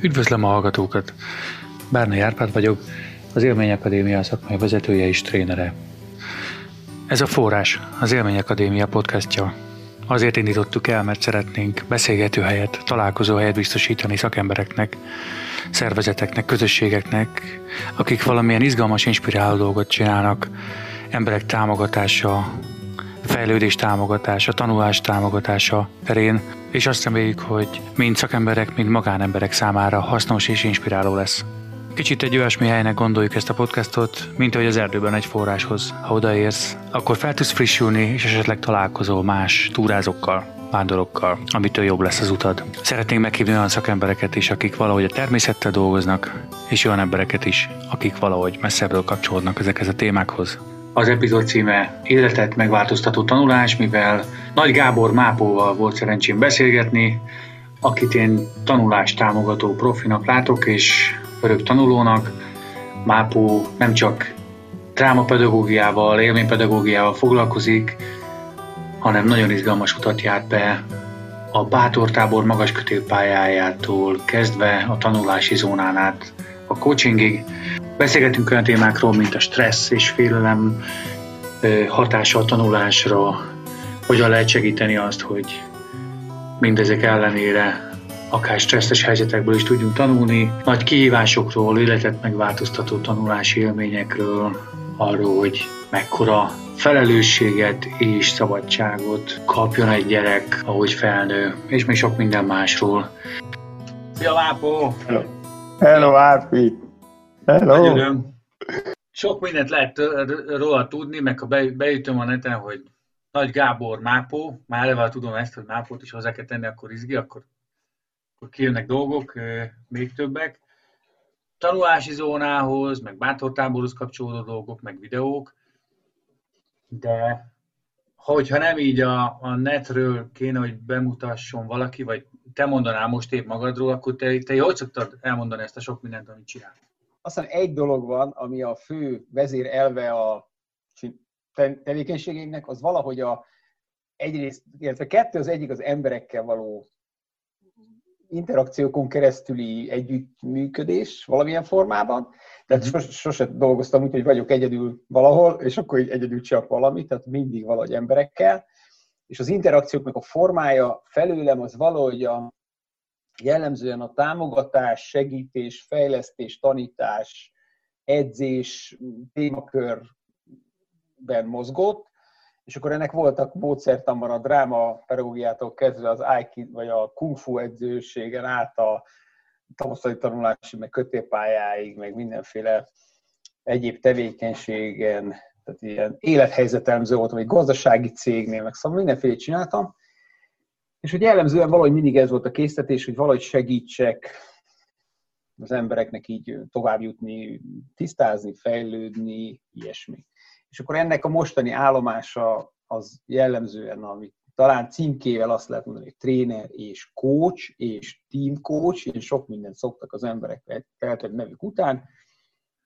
Üdvözlöm a hallgatókat! Bárna Árpád vagyok, az Élmény Akadémia szakmai vezetője és trénere. Ez a forrás, az Élmény Akadémia podcastja. Azért indítottuk el, mert szeretnénk beszélgető helyet, találkozó helyet biztosítani szakembereknek, szervezeteknek, közösségeknek, akik valamilyen izgalmas, inspiráló dolgot csinálnak, emberek támogatása, fejlődés támogatása, tanulás támogatása terén, és azt reméljük, hogy mind szakemberek, mind magánemberek számára hasznos és inspiráló lesz. Kicsit egy olyasmi helynek gondoljuk ezt a podcastot, mint ahogy az erdőben egy forráshoz. Ha odaérsz, akkor fel tudsz frissülni, és esetleg találkozol más túrázókkal, vándorokkal, amitől jobb lesz az utad. Szeretnénk meghívni olyan szakembereket is, akik valahogy a természettel dolgoznak, és olyan embereket is, akik valahogy messzebbről kapcsolódnak ezekhez a témákhoz. Az epizód címe Életet megváltoztató tanulás, mivel Nagy Gábor Mápóval volt szerencsém beszélgetni, akit én tanulást támogató profinak látok, és örök tanulónak. Mápó nem csak drámapedagógiával, élménypedagógiával foglalkozik, hanem nagyon izgalmas utat járt be a Bátortábor magas kötőpályájától kezdve a tanulási zónán át a coachingig. Beszélgetünk olyan témákról, mint a stressz és félelem hatása a tanulásra, hogyan lehet segíteni azt, hogy mindezek ellenére akár stresszes helyzetekből is tudjunk tanulni, nagy kihívásokról, életet megváltoztató tanulási élményekről, arról, hogy mekkora felelősséget és szabadságot kapjon egy gyerek, ahogy felnő, és még sok minden másról. Szia Lápó! Hello, Hello Árpi! Hello! Sok mindent lehet róla tudni, meg ha beütöm a neten, hogy Nagy Gábor Mápó, már eleve tudom ezt, hogy Mápót is hozzá kell tenni, akkor izgi, akkor, akkor kijönnek dolgok, még többek. Tanulási zónához, meg bátortáborhoz kapcsolódó dolgok, meg videók, de hogyha nem így a, a netről kéne, hogy bemutasson valaki, vagy te mondanál most épp magadról, akkor te, te hogy szoktad elmondani ezt a sok mindent, amit csinál? Aztán egy dolog van, ami a fő vezér elve a tevékenységének, az valahogy a egyrészt, illetve kettő az egyik az emberekkel való interakciókon keresztüli együttműködés valamilyen formában. Tehát mm-hmm. sose, sose dolgoztam úgy, hogy vagyok egyedül valahol, és akkor így egyedül csak valamit, tehát mindig valahogy emberekkel. És az interakcióknak a formája felőlem az valahogy a, jellemzően a támogatás, segítés, fejlesztés, tanítás, edzés témakörben mozgott, és akkor ennek voltak módszertanban a dráma pedagógiától kezdve az Aikido, vagy a Kung Fu edzőségen át a tavaszali tanulási, meg kötélpályáig, meg mindenféle egyéb tevékenységen, tehát ilyen élethelyzetemző voltam, egy gazdasági cégnél, meg szóval mindenféle csináltam, és hogy jellemzően valahogy mindig ez volt a késztetés, hogy valahogy segítsek az embereknek így tovább jutni, tisztázni, fejlődni, ilyesmi. És akkor ennek a mostani állomása az jellemzően, amit talán címkével azt lehet mondani, hogy tréner és coach és team coach, és sok mindent szoktak az emberek feltenni nevük után.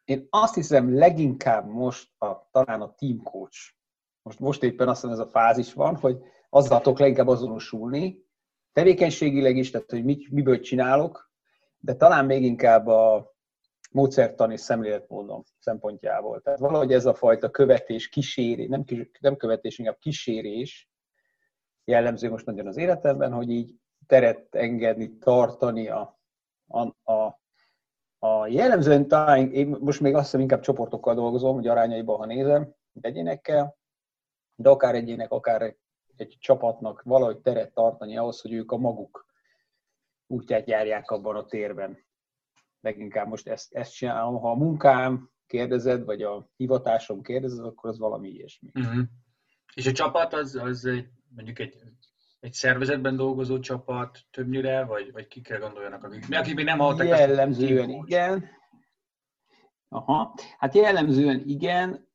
Én azt hiszem leginkább most a, talán a team coach. Most, most éppen azt mondom, ez a fázis van, hogy azzal tudok leginkább azonosulni, tevékenységileg is, tehát hogy mit, miből csinálok, de talán még inkább a módszertani szemléletmódom szempontjából. Tehát valahogy ez a fajta követés, kísérés, nem, nem követés, inkább kísérés jellemző most nagyon az életemben, hogy így teret engedni, tartani a, a, a, a jellemzően talán, én most még azt hiszem inkább csoportokkal dolgozom, hogy arányaiban, ha nézem, egyénekkel, de akár egyének, akár egy csapatnak valahogy teret tartani ahhoz, hogy ők a maguk útját járják abban a térben. Leginkább most ezt, ezt csinálom. Ha a munkám kérdezed, vagy a hivatásom kérdezed, akkor az valami ilyesmi. Uh-huh. És a csapat az, az egy, mondjuk egy, egy szervezetben dolgozó csapat többnyire, vagy, vagy kikre gondoljanak, akik, akik még nem hallottak Jellemzően igen. Aha. Hát jellemzően igen.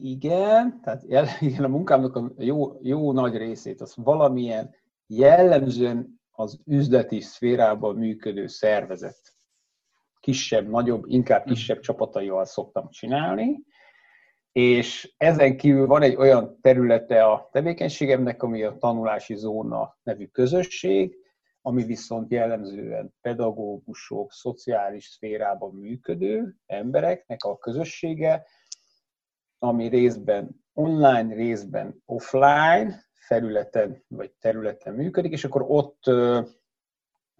Igen, tehát igen, a munkámnak a jó, jó nagy részét az valamilyen jellemzően az üzleti szférában működő szervezet. Kisebb, nagyobb, inkább hm. kisebb csapataival szoktam csinálni, és ezen kívül van egy olyan területe a tevékenységemnek, ami a tanulási zóna nevű közösség, ami viszont jellemzően pedagógusok, szociális szférában működő embereknek a közössége, ami részben online, részben offline felületen vagy területen működik, és akkor ott,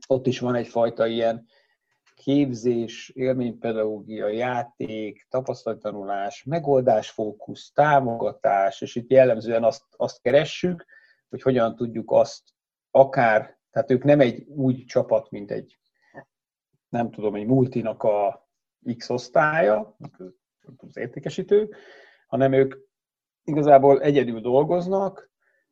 ott is van egyfajta ilyen képzés, élménypedagógia, játék, tapasztalattanulás, megoldásfókusz, támogatás, és itt jellemzően azt, azt keressük, hogy hogyan tudjuk azt akár, tehát ők nem egy úgy csapat, mint egy, nem tudom, egy multinak a X osztálya, az értékesítők, hanem ők igazából egyedül dolgoznak,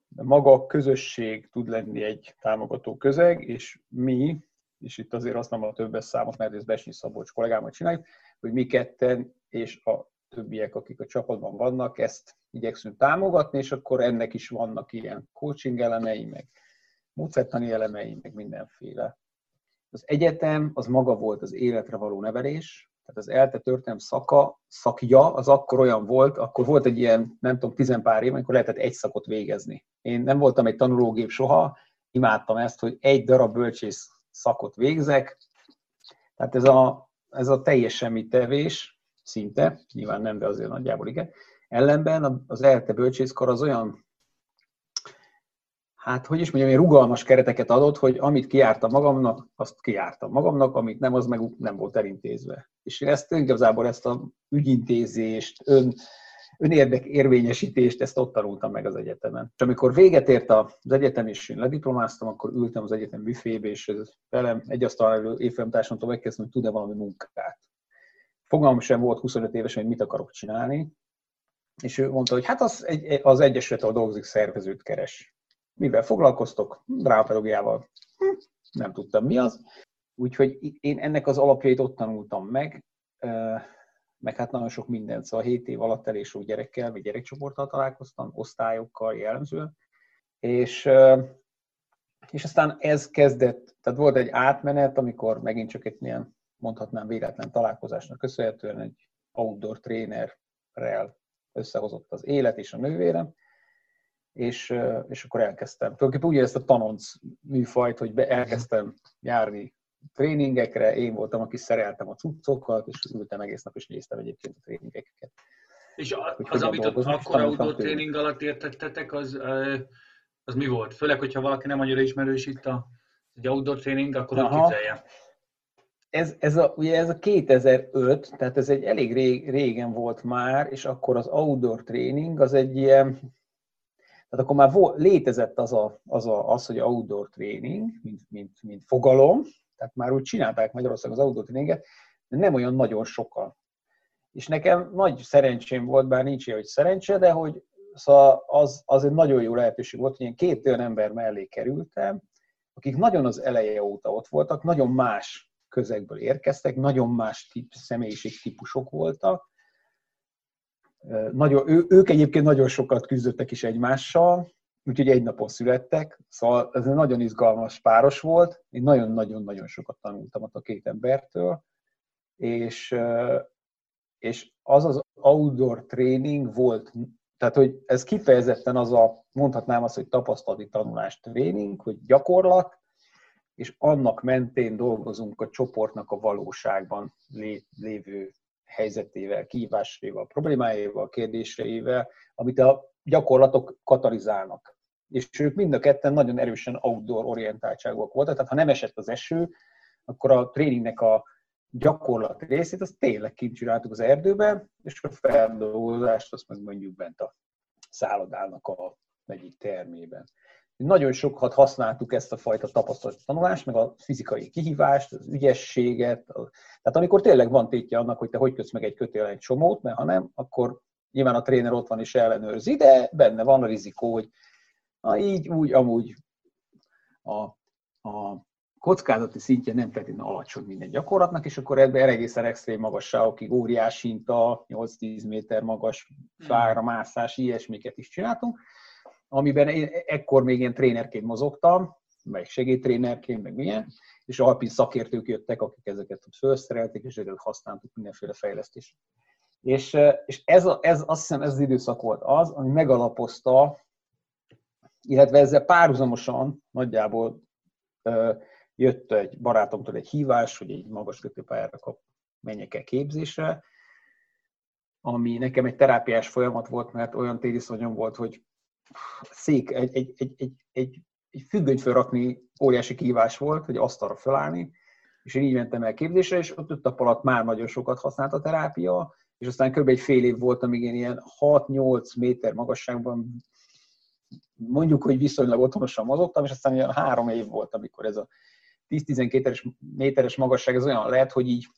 de maga a közösség tud lenni egy támogató közeg, és mi, és itt azért nem a többes számot, mert ez Besnyi Szabolcs kollégámat csináljuk, hogy mi ketten és a többiek, akik a csapatban vannak, ezt igyekszünk támogatni, és akkor ennek is vannak ilyen coaching elemei, meg módszertani elemei, meg mindenféle. Az egyetem az maga volt az életre való nevelés, tehát az ELTE történelem szaka, szakja, az akkor olyan volt, akkor volt egy ilyen, nem tudom, tizenpár év, amikor lehetett egy szakot végezni. Én nem voltam egy tanulógép soha, imádtam ezt, hogy egy darab bölcsész szakot végzek, tehát ez a, ez a teljes semmi tevés, szinte, nyilván nem, de azért nagyjából igen. Ellenben az ELTE bölcsészkar az olyan hát hogy is mondjam, én rugalmas kereteket adott, hogy amit kiártam magamnak, azt kiártam magamnak, amit nem, az meg nem volt elintézve. És én ezt igazából ezt a ügyintézést, ön, önérdek érvényesítést, ezt ott tanultam meg az egyetemen. És amikor véget ért az egyetem, és én lediplomáztam, akkor ültem az egyetem büfébe, és velem egy asztal elő évfolyamtársamtól megkezdtem, hogy tud-e valami munkát. Fogalmam sem volt 25 évesen, hogy mit akarok csinálni, és ő mondta, hogy hát az, egy, az Egyesület, ahol dolgozik, szervezőt keres mivel foglalkoztok? Drámapedagógiával. Hm, nem tudtam mi az. Úgyhogy én ennek az alapjait ott tanultam meg, meg hát nagyon sok mindent. Szóval 7 év alatt elég sok gyerekkel, vagy gyerekcsoporttal találkoztam, osztályokkal jellemzően. És, és aztán ez kezdett, tehát volt egy átmenet, amikor megint csak egy ilyen, mondhatnám véletlen találkozásnak köszönhetően egy outdoor trénerrel összehozott az élet és a nővérem, és, és akkor elkezdtem. Tulajdonképpen úgy ezt a tanonc műfajt, hogy be, elkezdtem járni tréningekre, én voltam, aki szereltem a cuccokat, és ültem egész nap, és néztem egyébként a tréningeket. És a, az, amit ott akkor outdoor tréning alatt értettetek, az, az mi volt? Főleg, hogyha valaki nem annyira ismerős itt a, egy outdoor tréning, akkor hogy képzelje? Ez, ez, a, ugye ez a 2005, tehát ez egy elég rég, régen volt már, és akkor az outdoor tréning az egy ilyen, tehát akkor már létezett az, a, az, a, az, hogy outdoor training, mint, mint, mint fogalom, tehát már úgy csinálták Magyarországon az outdoor tréninget, de nem olyan nagyon sokan. És nekem nagy szerencsém volt, bár nincs ilyen, hogy szerencse, de hogy szóval az, az egy nagyon jó lehetőség volt, hogy én két olyan ember mellé kerültem, akik nagyon az eleje óta ott voltak, nagyon más közegből érkeztek, nagyon más tip, személyiségtípusok voltak, nagyon, ő, ők egyébként nagyon sokat küzdöttek is egymással, úgyhogy egy napon születtek, szóval ez egy nagyon izgalmas páros volt, én nagyon-nagyon-nagyon sokat tanultam ott a két embertől, és, és az az outdoor training volt, tehát hogy ez kifejezetten az a, mondhatnám azt, hogy tapasztalati tanulás tréning, hogy gyakorlat, és annak mentén dolgozunk a csoportnak a valóságban lévő helyzetével, kihívásaival, problémáival, kérdéseivel, amit a gyakorlatok katalizálnak. És ők mind a ketten nagyon erősen outdoor orientáltságúak voltak, tehát ha nem esett az eső, akkor a tréningnek a gyakorlat részét, azt tényleg kint csináltuk az erdőben, és a feldolgozást azt meg mondjuk bent a szállodának a egyik termében. Nagyon sokat használtuk ezt a fajta tapasztalat tanulást, meg a fizikai kihívást, az ügyességet. Tehát amikor tényleg van tétje annak, hogy te hogy kötsz meg egy kötél egy csomót, mert ha nem, akkor nyilván a tréner ott van és ellenőrzi, de benne van a rizikó, hogy na így, úgy, amúgy a, a kockázati szintje nem feltétlenül alacsony minden gyakorlatnak, és akkor ebben egészen extrém magasságokig, óriás hinta, 8-10 méter magas fára mászás, ilyesmiket is csináltunk amiben én ekkor még ilyen trénerként mozogtam, meg segédtrénerként, meg milyen, és alpin szakértők jöttek, akik ezeket felszerelték, és ezeket használtuk mindenféle fejlesztésre. És, és ez, a, ez, azt hiszem, ez az időszak volt az, ami megalapozta, illetve ezzel párhuzamosan nagyjából jött egy barátomtól egy hívás, hogy egy magas kötőpályára kap, menjek el képzésre, ami nekem egy terápiás folyamat volt, mert olyan tériszonyom volt, hogy szék, egy, egy, egy, egy, egy, egy függönyt felrakni óriási kívás volt, hogy asztalra felállni, és én így mentem el képzésre, és ott öt alatt már nagyon sokat használt a terápia, és aztán kb. egy fél év volt, amíg én ilyen 6-8 méter magasságban mondjuk, hogy viszonylag otthonosan mozogtam, és aztán ilyen három év volt, amikor ez a 10-12 méteres magasság ez olyan lehet, hogy így,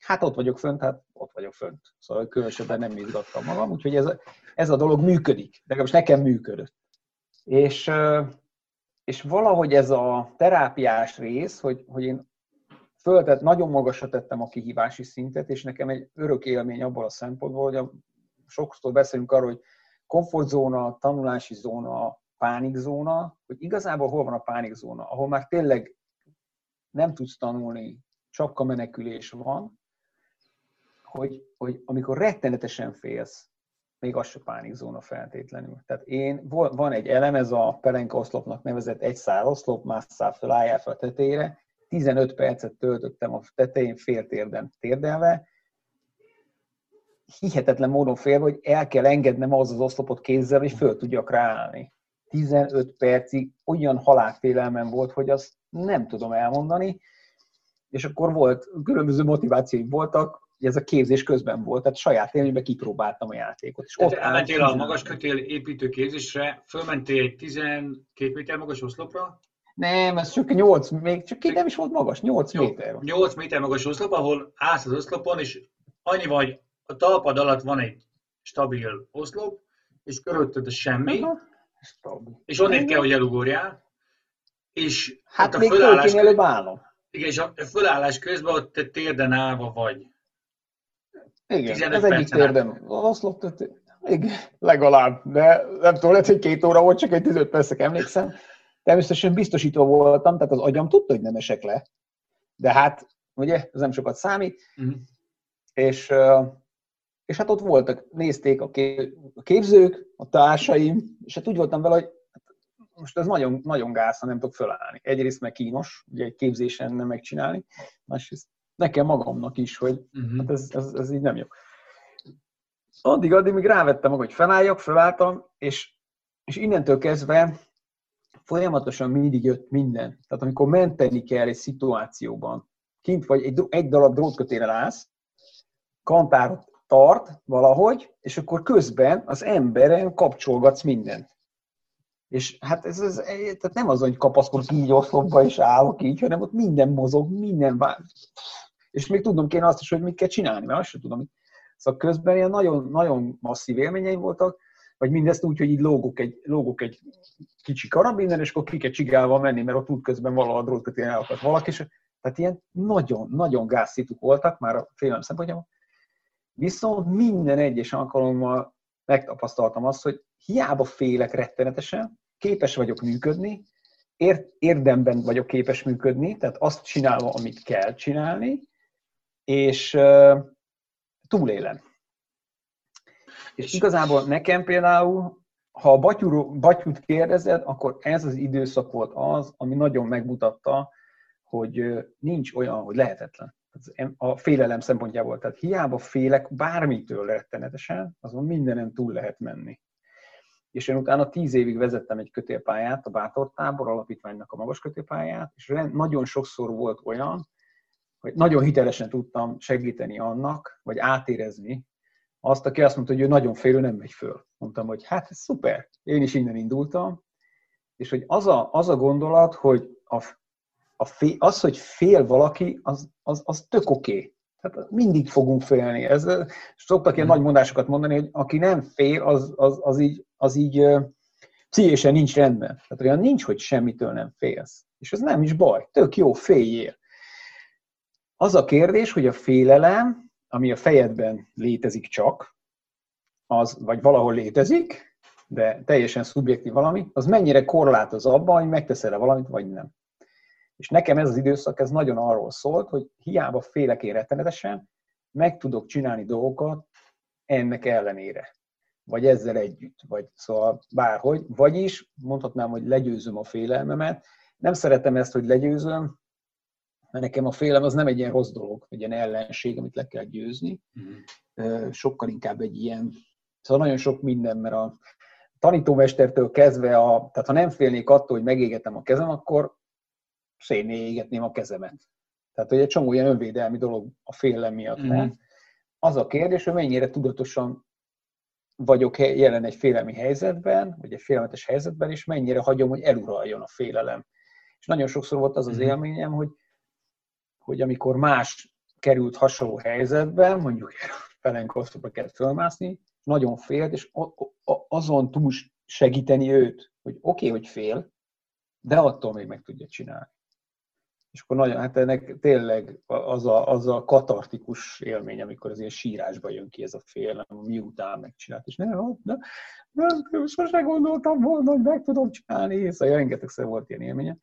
hát ott vagyok fönt, hát ott vagyok fönt. Szóval különösebben nem izgattam magam, úgyhogy ez ez a dolog működik, de most nekem működött. És, és valahogy ez a terápiás rész, hogy, hogy én föltett, nagyon magasra tettem a kihívási szintet, és nekem egy örök élmény abból a szempontból, hogy a, sokszor beszélünk arról, hogy komfortzóna, tanulási zóna, pánikzóna, hogy igazából hol van a pánikzóna, ahol már tényleg nem tudsz tanulni, csak a menekülés van, hogy, hogy amikor rettenetesen félsz, még az se pánikzóna feltétlenül. Tehát én, van egy elem, ez a pelenka oszlopnak nevezett egy szál oszlop, más szál fölállják fel a tetejére, 15 percet töltöttem a tetején fél térden térdelve, hihetetlen módon félve, hogy el kell engednem az az oszlopot kézzel, hogy föl tudjak ráállni. 15 percig olyan halálfélelmem volt, hogy azt nem tudom elmondani, és akkor volt, különböző motivációi voltak, ez a képzés közben volt, tehát saját élményben kipróbáltam a játékot. És ott elmentél a magas kötél építő képzésre, fölmentél egy 12 méter magas oszlopra, nem, ez csak 8, még csak nem is volt magas, 8 Jó, méter. 8 méter magas oszlop, ahol állsz az oszlopon, és annyi vagy, a talpad alatt van egy stabil oszlop, és körülötted a semmi, Aha. és onnét kell, hogy elugorjál, és hát még fölállás, előbb állom. Igen, és a fölállás közben ott te térden állva vagy. Igen, ez egyik térden az oszlop, tehát igen, legalább, de nem tudom, lehet, hogy két óra volt, csak egy 15 percek emlékszem. Természetesen biztosítva voltam, tehát az agyam tudta, hogy nem esek le. De hát, ugye, ez nem sokat számít. Uh-huh. És, és hát ott voltak, nézték a képzők, a társaim, és hát úgy voltam vele, hogy most ez nagyon, nagyon gáz, ha nem tudok fölállni. Egyrészt meg kínos, ugye egy képzésen nem megcsinálni, másrészt nekem magamnak is, hogy uh-huh. hát ez, ez, ez így nem jó. Addig, addig még rávettem magam, hogy felálljak, felálltam, és, és innentől kezdve folyamatosan mindig jött minden. Tehát amikor menteni kell egy szituációban, kint vagy egy, egy darab drótkötére állsz, kantárot tart valahogy, és akkor közben az emberen kapcsolgatsz mindent. És hát ez, ez tehát nem az, hogy kapaszkodok így oszlopba és állok így, hanem ott minden mozog, minden vár. És még tudnom kéne azt is, hogy mit kell csinálni, mert azt sem tudom. Szóval közben ilyen nagyon, nagyon masszív élményeim voltak, vagy mindezt úgy, hogy így lógok egy, lógok egy kicsi karabinen, és akkor ki kell csigálva menni, mert ott közben valahol drótkötén elakadt valaki, és tehát ilyen nagyon-nagyon gázszituk voltak már a félelem szempontjából. Viszont minden egyes alkalommal megtapasztaltam azt, hogy hiába félek rettenetesen, képes vagyok működni, ér, érdemben vagyok képes működni, tehát azt csinálva, amit kell csinálni, és túlélem. És igazából nekem például, ha a batyú, batyút kérdezed, akkor ez az időszak volt az, ami nagyon megmutatta, hogy nincs olyan, hogy lehetetlen. A félelem szempontjából. Tehát hiába félek bármitől rettenetesen, azon mindenen túl lehet menni. És én utána tíz évig vezettem egy kötélpályát, a Bátor Tábor alapítványnak a magas kötélpályát, és nagyon sokszor volt olyan, hogy nagyon hitelesen tudtam segíteni annak, vagy átérezni azt, aki azt mondta, hogy ő nagyon félő, nem megy föl. Mondtam, hogy hát ez szuper, én is innen indultam, és hogy az a, az a gondolat, hogy a, a fél, az, hogy fél valaki, az, az, az tök oké. Okay. Tehát mindig fogunk félni. Ez, szoktak ilyen mm. nagy mondásokat mondani, hogy aki nem fél, az, az, az így, az így pszichésen nincs rendben. Tehát olyan nincs, hogy semmitől nem félsz. És ez nem is baj. Tök jó, féljél. Az a kérdés, hogy a félelem ami a fejedben létezik csak, az, vagy valahol létezik, de teljesen szubjektív valami, az mennyire korlátoz abban, hogy megteszel-e valamit, vagy nem. És nekem ez az időszak, ez nagyon arról szólt, hogy hiába félek én rettenetesen, meg tudok csinálni dolgokat ennek ellenére. Vagy ezzel együtt, vagy szóval bárhogy. Vagyis mondhatnám, hogy legyőzöm a félelmemet, nem szeretem ezt, hogy legyőzöm, mert nekem a félem az nem egy ilyen rossz dolog, egy ilyen ellenség, amit le kell győzni. Mm. Sokkal inkább egy ilyen, szóval nagyon sok minden, mert a tanítómestertől kezdve, a, tehát ha nem félnék attól, hogy megégetem a kezem, akkor szénné égetném a kezemet. Tehát, hogy egy csomó ilyen önvédelmi dolog a félelem miatt mm-hmm. Az a kérdés, hogy mennyire tudatosan vagyok jelen egy félelmi helyzetben, vagy egy félelmetes helyzetben, és mennyire hagyom, hogy eluraljon a félelem. És nagyon sokszor volt az az mm-hmm. élményem, hogy, hogy amikor más került hasonló helyzetben, mondjuk felenkosztopra kellett fölmászni, nagyon félt, és azon túl segíteni őt, hogy oké, okay, hogy fél, de attól még meg tudja csinálni. És akkor nagyon, hát ennek tényleg az a, az a katartikus élmény, amikor az ilyen sírásba jön ki ez a félelem, miután megcsinált, és nem, nem, nem, sose gondoltam volna, hogy meg tudom csinálni, és szóval rengetegszer volt ilyen élménye.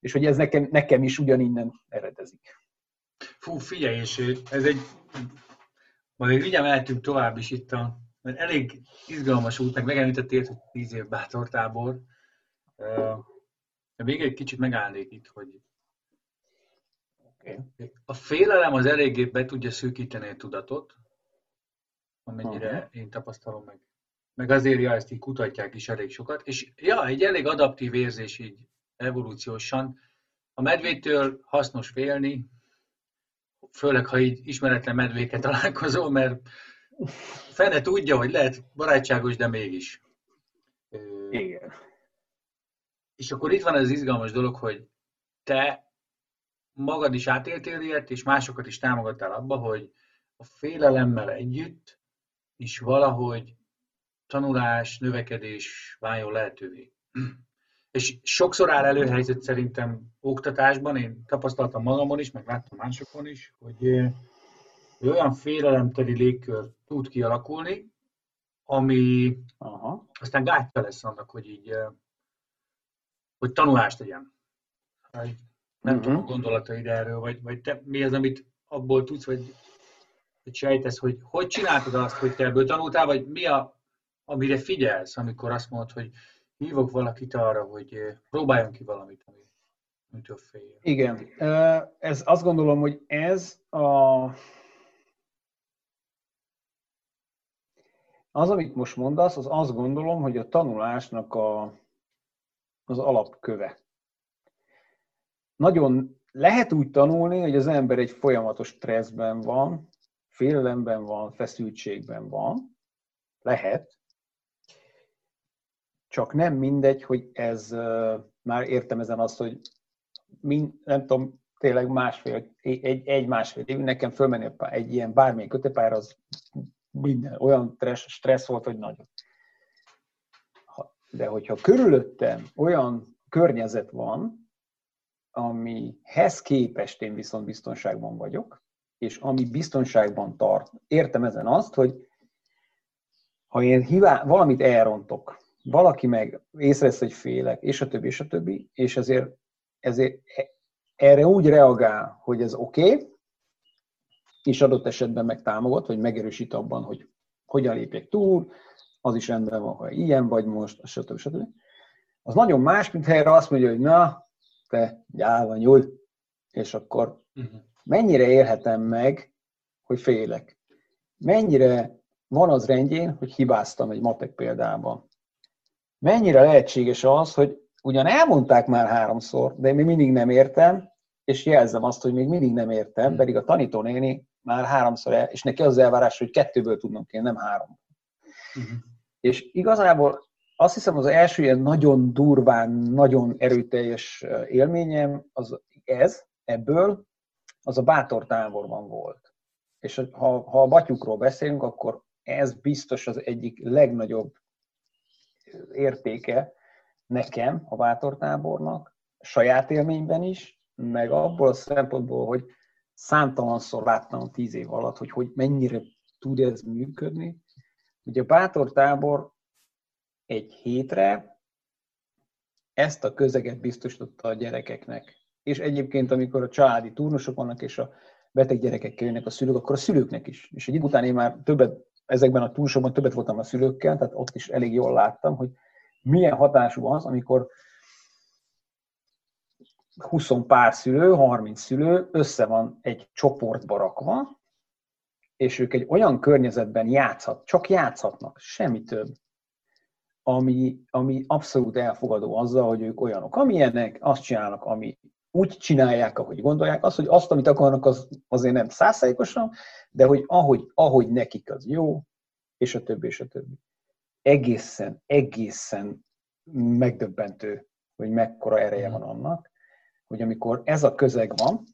És hogy ez nekem, nekem is ugyaninnen eredezik. Fú, figyelj, és ez egy, majd mindjárt mehetünk tovább is itt a, mert elég izgalmas út, meg megemlítettél, hogy tíz év bátortábor. De még egy kicsit megállnék itt, hogy Okay. A félelem az eléggé be tudja szűkíteni a tudatot, amennyire uh-huh. én tapasztalom meg. Meg azért, ja, ezt így kutatják is elég sokat. És ja, egy elég adaptív érzés így evolúciósan. A medvétől hasznos félni, főleg, ha így ismeretlen medvéket találkozol, mert fene tudja, hogy lehet barátságos, de mégis. Igen. És akkor itt van az izgalmas dolog, hogy te magad is átéltél ilyet, és másokat is támogattál abba, hogy a félelemmel együtt is valahogy tanulás, növekedés váljon lehetővé. És sokszor áll előhelyzet szerintem oktatásban, én tapasztaltam magamon is, meg láttam másokon is, hogy, olyan félelemteli légkör tud kialakulni, ami Aha. aztán gátja lesz annak, hogy így hogy tanulást tegyen. Nem uh-huh. tudom a gondolataid erről, vagy, vagy te mi az, amit abból tudsz, vagy, vagy sejtesz, hogy hogy csináltad azt, hogy te ebből tanultál, vagy mi a, amire figyelsz, amikor azt mondod, hogy hívok valakit arra, hogy próbáljon ki valamit, ami, amitől fél. Igen. Ez, azt gondolom, hogy ez a Az, amit most mondasz, az azt gondolom, hogy a tanulásnak a, az alapköve nagyon lehet úgy tanulni, hogy az ember egy folyamatos stresszben van, félelemben van, feszültségben van. Lehet. Csak nem mindegy, hogy ez, már értem ezen azt, hogy mind, nem tudom, tényleg másfél, egy, egy másfél év, nekem fölmenni egy ilyen bármilyen kötőpályára, az minden, olyan stressz, stressz volt, hogy nagyon. De hogyha körülöttem olyan környezet van, amihez képest én viszont biztonságban vagyok, és ami biztonságban tart. Értem ezen azt, hogy ha én hivá, valamit elrontok, valaki meg észrevesz, hogy félek, és a többi, és a többi, és ezért, ezért erre úgy reagál, hogy ez oké, okay, és adott esetben meg támogat, vagy megerősít abban, hogy hogyan lépjek túl, az is rendben van, ha ilyen vagy most, stb. stb. Az nagyon más, mint ha erre azt mondja, hogy na, te gyáva nyúl, és akkor uh-huh. mennyire élhetem meg, hogy félek? Mennyire van az rendjén, hogy hibáztam egy matek példában? Mennyire lehetséges az, hogy ugyan elmondták már háromszor, de még mindig nem értem, és jelzem azt, hogy még mindig nem értem, pedig a tanítónéni már háromszor el, és neki az elvárás, hogy kettőből tudnom kéne, nem három. Uh-huh. És igazából azt hiszem az első ilyen nagyon durván, nagyon erőteljes élményem az ez, ebből, az a bátor táborban volt. És ha, ha a batyukról beszélünk, akkor ez biztos az egyik legnagyobb értéke nekem a bátor tábornak, saját élményben is, meg abból a szempontból, hogy számtalanszor láttam tíz év alatt, hogy, hogy mennyire tud ez működni. Ugye a bátor tábor egy hétre ezt a közeget biztosította a gyerekeknek. És egyébként, amikor a családi turnusok vannak, és a beteg gyerekekkel jönnek a szülők, akkor a szülőknek is. És egy idő után én már többet, ezekben a turnusokban többet voltam a szülőkkel, tehát ott is elég jól láttam, hogy milyen hatású az, amikor 20 pár szülő, 30 szülő össze van egy csoportba rakva, és ők egy olyan környezetben játszhat, csak játszhatnak, semmi több, ami, ami abszolút elfogadó azzal, hogy ők olyanok, amilyenek, azt csinálnak, ami úgy csinálják, ahogy gondolják. Az, hogy azt, amit akarnak, az azért nem százszázalékosan, de hogy ahogy, ahogy nekik az jó, és a többi, és a többi. Egészen, egészen megdöbbentő, hogy mekkora ereje van annak, hogy amikor ez a közeg van,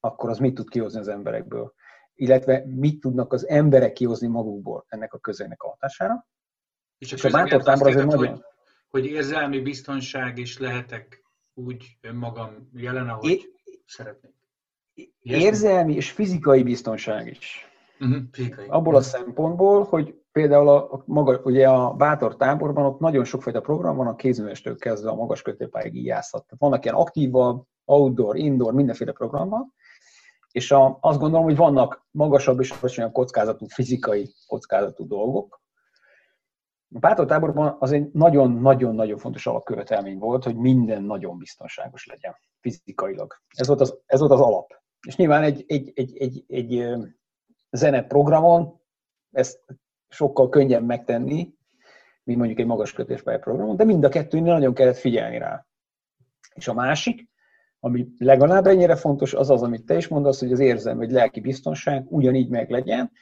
akkor az mit tud kihozni az emberekből. Illetve mit tudnak az emberek kihozni magukból ennek a közegnek a hatására. És a, és a bátor tábor azért nagyon... Hogy, hogy érzelmi biztonság is lehetek úgy önmagam jelen, ahogy é, szeretnék. Érzelmi és fizikai biztonság is. Uh-huh, fizikai. Abból a szempontból, hogy például a, a maga, ugye a bátor táborban ott nagyon sokfajta program van, a kézművestől kezdve a magas kötőpályáig íjászat. Vannak ilyen aktívabb, outdoor, indoor, mindenféle program van, és a, azt gondolom, hogy vannak magasabb és alacsonyabb kockázatú, fizikai kockázatú dolgok, a bátortáborban az egy nagyon-nagyon-nagyon fontos alapkövetelmény volt, hogy minden nagyon biztonságos legyen fizikailag. Ez volt az, ez volt az alap. És nyilván egy, egy, egy, egy, egy zeneprogramon ezt sokkal könnyebb megtenni, mint mondjuk egy magas kötéspályaprogramon, de mind a kettőnél nagyon kellett figyelni rá. És a másik, ami legalább ennyire fontos, az az, amit te is mondasz, hogy az érzem, vagy lelki biztonság ugyanígy meg legyen.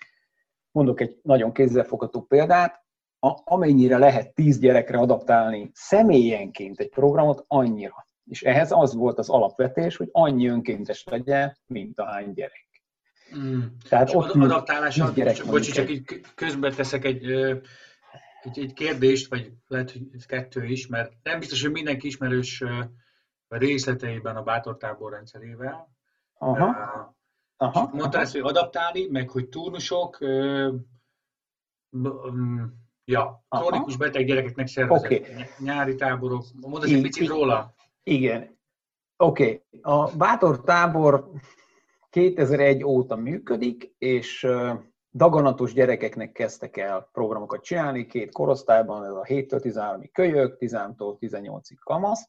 Mondok egy nagyon kézzelfogható példát, a, amennyire lehet tíz gyerekre adaptálni személyenként egy programot, annyira. És ehhez az volt az alapvetés, hogy annyi önkéntes legyen, mint a hány gyerek. Mm. Tehát ott adaptálása, gyerek bocsi, csak így közben teszek egy, egy, egy kérdést, vagy lehet, hogy kettő is, mert nem biztos, hogy mindenki ismerős részleteiben a bátortábor rendszerével. Aha. Aha. Mondtál ezt, hogy adaptálni, meg hogy turnusok, Ja, krónikus beteg gyerekeknek szervezett okay. nyári táborok. Mondd egy picit róla. Igen. Oké. Okay. A Bátor tábor 2001 óta működik, és daganatos gyerekeknek kezdtek el programokat csinálni, két korosztályban, ez a 7-től 13-ig kölyök, 13-tól 18-ig kamasz.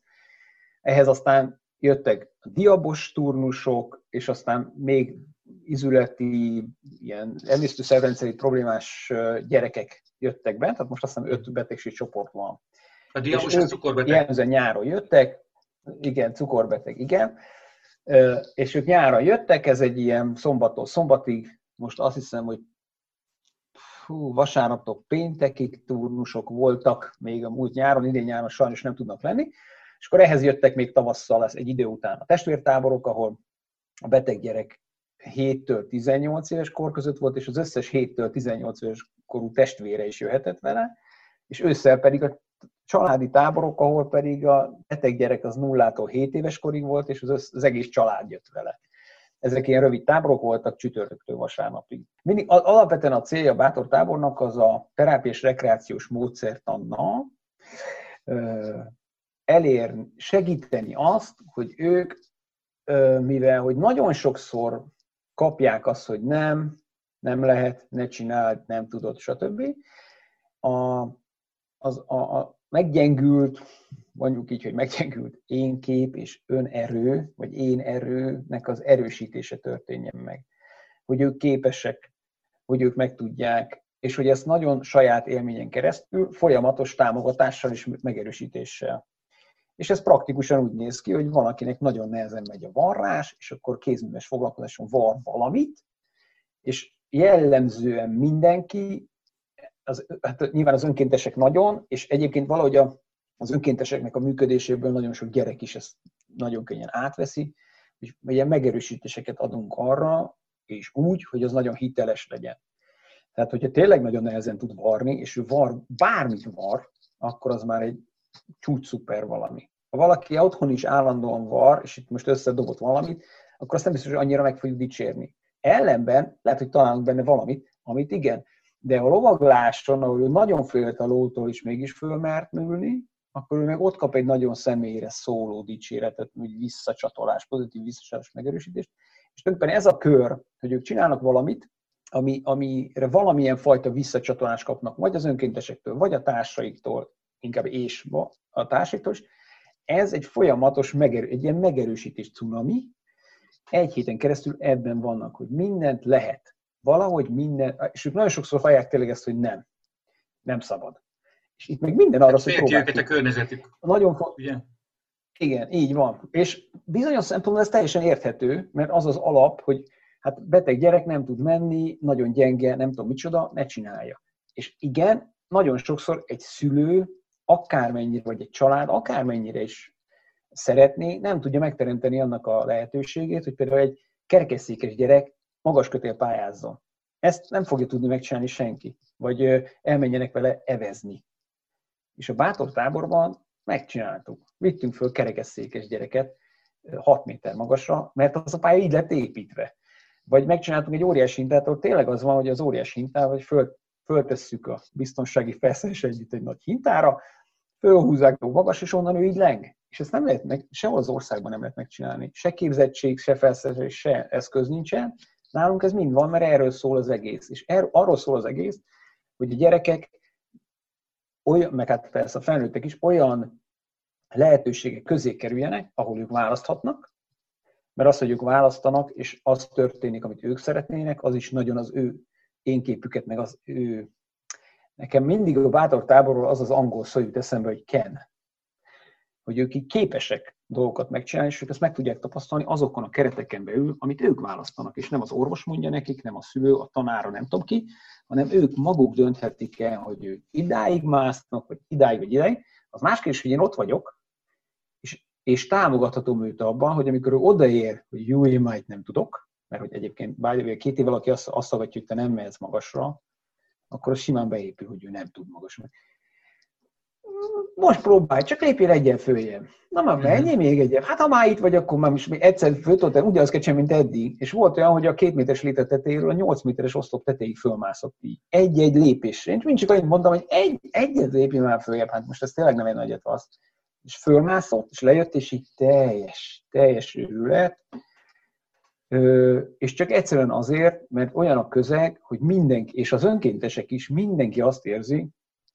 Ehhez aztán jöttek a diabos turnusok, és aztán még izületi, ilyen emésztőszervrendszeri problémás gyerekek jöttek be, tehát most azt hiszem öt betegség csoport van. A diabos a cukorbeteg? Jellemzően nyáron jöttek, igen, cukorbeteg, igen, és ők nyáron jöttek, ez egy ilyen szombattól szombatig, most azt hiszem, hogy hú, vasárnaptól péntekig turnusok voltak még a múlt nyáron, idén nyáron sajnos nem tudnak lenni, és akkor ehhez jöttek még tavasszal lesz egy idő után a testvértáborok, ahol a beteg gyerek 7-től 18 éves kor között volt, és az összes 7-től 18 éves korú testvére is jöhetett vele, és ősszel pedig a családi táborok, ahol pedig a beteg gyerek az nullától 7 éves korig volt, és az, össz, az egész család jött vele. Ezek ilyen rövid táborok voltak csütörtöktől vasárnapig. Mindig, alapvetően a célja a bátor tábornak az a terápiás rekreációs módszertannal elér, segíteni azt, hogy ők, mivel hogy nagyon sokszor kapják azt, hogy nem, nem lehet, ne csináld, nem tudod, stb. A, az, a, a meggyengült, mondjuk így, hogy meggyengült én kép és önerő, vagy én erőnek az erősítése történjen meg. Hogy ők képesek, hogy ők meg tudják, és hogy ezt nagyon saját élményen keresztül, folyamatos támogatással és megerősítéssel. És ez praktikusan úgy néz ki, hogy van, akinek nagyon nehezen megy a varrás, és akkor kézműves foglalkozáson var valamit, és jellemzően mindenki, az, hát nyilván az önkéntesek nagyon, és egyébként valahogy a, az önkénteseknek a működéséből nagyon sok gyerek is ezt nagyon könnyen átveszi, és ilyen megerősítéseket adunk arra, és úgy, hogy az nagyon hiteles legyen. Tehát, hogyha tényleg nagyon nehezen tud varni, és ő var, bármit var, akkor az már egy csúcs szuper valami. Ha valaki otthon is állandóan var, és itt most összedobott valamit, akkor azt nem biztos, hogy annyira meg fogjuk dicsérni. Ellenben lehet, hogy találunk benne valamit, amit igen, de a lovagláson, ahol ő nagyon félt a lótól, és mégis fölmert nőni, akkor ő meg ott kap egy nagyon személyre szóló dicséretet, úgy visszacsatolás, pozitív visszacsatolás megerősítést. És tulajdonképpen ez a kör, hogy ők csinálnak valamit, ami, amire valamilyen fajta visszacsatolást kapnak, vagy az önkéntesektől, vagy a társaiktól, inkább és a társaiktól ez egy folyamatos, megerő, egy ilyen megerősítés cunami, egy héten keresztül ebben vannak, hogy mindent lehet. Valahogy minden, és ők nagyon sokszor hallják tényleg ezt, hogy nem. Nem szabad. És itt meg minden arra, hogy próbálják. őket a környezetük. Nagyon fontos. Igen, így van. És bizonyos szempontból ez teljesen érthető, mert az az alap, hogy hát beteg gyerek nem tud menni, nagyon gyenge, nem tudom micsoda, ne csinálja. És igen, nagyon sokszor egy szülő, akármennyire, vagy egy család, akármennyire is szeretné, nem tudja megteremteni annak a lehetőségét, hogy például egy kerekesszékes gyerek magas kötél pályázzon. Ezt nem fogja tudni megcsinálni senki. Vagy elmenjenek vele evezni. És a bátor táborban megcsináltuk. Vittünk föl kerekesszékes gyereket 6 méter magasra, mert az a pálya így lett építve. Vagy megcsináltunk egy óriási hintát, ahol tényleg az van, hogy az óriási hintával föl, föltesszük a biztonsági felszerelés együtt egy nagy hintára, fölhúzzák magas, és onnan ő így leng. És ezt nem lehet meg, sehol az országban nem lehet megcsinálni. Se képzettség, se felszerelés, se eszköz nincsen. Nálunk ez mind van, mert erről szól az egész. És er, arról szól az egész, hogy a gyerekek, olyan, meg hát persze a felnőttek is olyan lehetőségek közé kerüljenek, ahol ők választhatnak, mert az, hogy ők választanak, és az történik, amit ők szeretnének, az is nagyon az ő én képüket, meg az ő... Nekem mindig a bátor táborról az az angol szó jut eszembe, hogy ken. Hogy ők így képesek dolgokat megcsinálni, és ők ezt meg tudják tapasztalni azokon a kereteken belül, amit ők választanak, és nem az orvos mondja nekik, nem a szülő, a tanára, nem tudom ki, hanem ők maguk dönthetik el, hogy ők idáig másznak, vagy idáig, vagy idáig. Az más kérdés, hogy én ott vagyok, és, és támogathatom őt abban, hogy amikor ő odaér, hogy jó, én majd nem tudok, mert hogy egyébként bár két év valaki azt, azt szavatja, hogy te nem mehetsz magasra, akkor az simán beépül, hogy ő nem tud magasra. Most próbálj, csak lépjél egyen följebb. Na már menjél még egyen. Hát ha már itt vagy, akkor már most egyszer föltöltem, ugyanaz kell mint eddig. És volt olyan, hogy a két méteres léte tetejéről a nyolc méteres oszlop tetejéig fölmászott így. Egy-egy lépésre. Én csak annyit mondtam, hogy egy, egyet lépjél már följebb. Hát most ez tényleg nem egy nagyet az. És fölmászott, és lejött, és így teljes, teljes őrület és csak egyszerűen azért, mert olyan a közeg, hogy mindenki, és az önkéntesek is, mindenki azt érzi,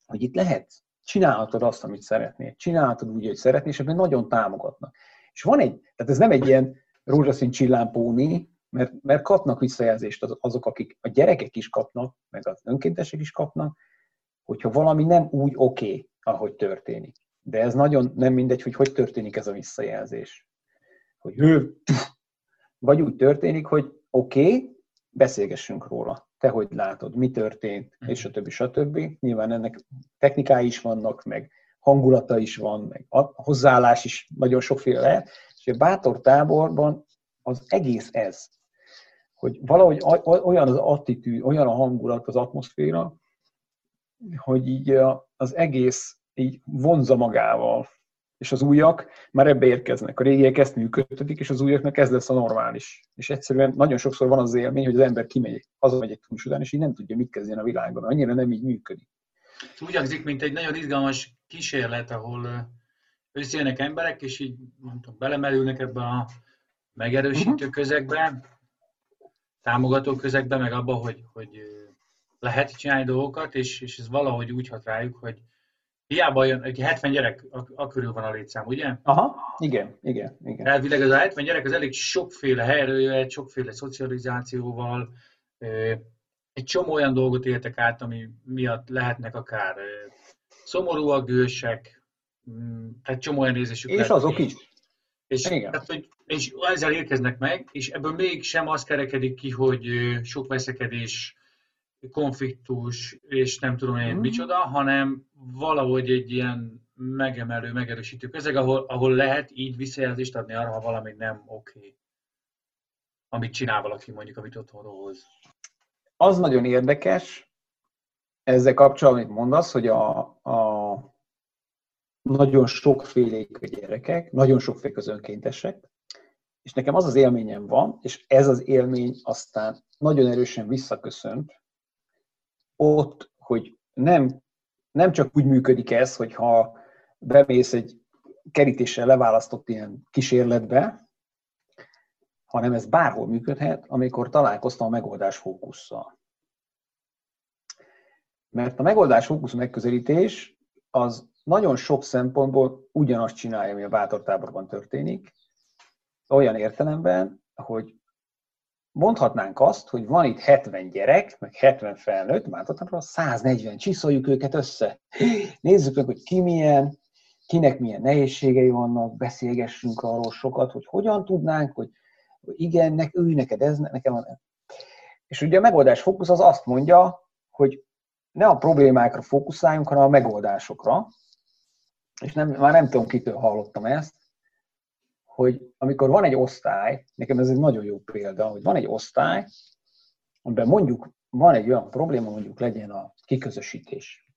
hogy itt lehet, csinálhatod azt, amit szeretnél, csinálhatod úgy, hogy szeretnél, és ebben nagyon támogatnak. És van egy, tehát ez nem egy ilyen rózsaszín csillámpóni, mert, mert kapnak visszajelzést azok, akik a gyerekek is kapnak, meg az önkéntesek is kapnak, hogyha valami nem úgy oké, okay, ahogy történik. De ez nagyon nem mindegy, hogy hogy történik ez a visszajelzés. Hogy ő, vagy úgy történik, hogy oké, okay, beszélgessünk róla. Te hogy látod, mi történt, és a többi, stb. Nyilván ennek technikái is vannak, meg hangulata is van, meg a hozzáállás is nagyon sokféle lehet. És a bátor táborban az egész ez, hogy valahogy olyan az attitűd, olyan a hangulat, az atmoszféra, hogy így az egész így vonza magával és az újak már ebbe érkeznek. A régiek ezt működtetik, és az újaknak ez lesz a normális. És egyszerűen nagyon sokszor van az élmény, hogy az ember kimegy, hazamegy egy túls után, és így nem tudja, mit kezdjen a világban. Annyira nem így működik. Úgy hangzik, mint egy nagyon izgalmas kísérlet, ahol összejönnek emberek, és így mondtam, belemerülnek ebbe a megerősítő uh-huh. közegbe, támogató közegbe, meg abba, hogy, hogy lehet csinálni dolgokat, és, és ez valahogy úgy hat rájuk, hogy, Hiába jön, egy 70 gyerek, a, körül van a létszám, ugye? Aha, igen, igen, igen. Elvileg az a 70 gyerek az elég sokféle helyről jöhet, sokféle szocializációval, egy csomó olyan dolgot éltek át, ami miatt lehetnek akár szomorúak, gősek, mm, tehát csomó olyan nézésük És azok is. És, Igen. Tehát, hogy, és ezzel érkeznek meg, és ebből még sem az kerekedik ki, hogy sok veszekedés, konfliktus, és nem tudom én mm. micsoda, hanem valahogy egy ilyen megemelő, megerősítő közeg, ahol, ahol lehet így visszajelzést adni arra, ha valami nem oké. Okay. Amit csinál valaki, mondjuk, amit otthon hoz. Az nagyon érdekes, ezzel kapcsolatban, amit mondasz, hogy a, a nagyon sokfélék a gyerekek, nagyon sokfélék az önkéntesek, és nekem az az élményem van, és ez az élmény aztán nagyon erősen visszaköszönt ott, hogy nem, nem csak úgy működik ez, hogyha bemész egy kerítéssel leválasztott ilyen kísérletbe, hanem ez bárhol működhet, amikor találkoztam a megoldás fókusszal. Mert a megoldás fókusz megközelítés az nagyon sok szempontból ugyanazt csinálja, ami a bátortáborban történik, olyan értelemben, hogy mondhatnánk azt, hogy van itt 70 gyerek, meg 70 felnőtt, már 140, csiszoljuk őket össze. Nézzük meg, hogy ki milyen, kinek milyen nehézségei vannak, beszélgessünk arról sokat, hogy hogyan tudnánk, hogy, igen, nek, ő neked ez, nekem van. És ugye a megoldás fókusz az azt mondja, hogy ne a problémákra fókuszáljunk, hanem a megoldásokra. És nem, már nem tudom, kitől hallottam ezt, hogy amikor van egy osztály, nekem ez egy nagyon jó példa, hogy van egy osztály, amiben mondjuk van egy olyan probléma, mondjuk legyen a kiközösítés.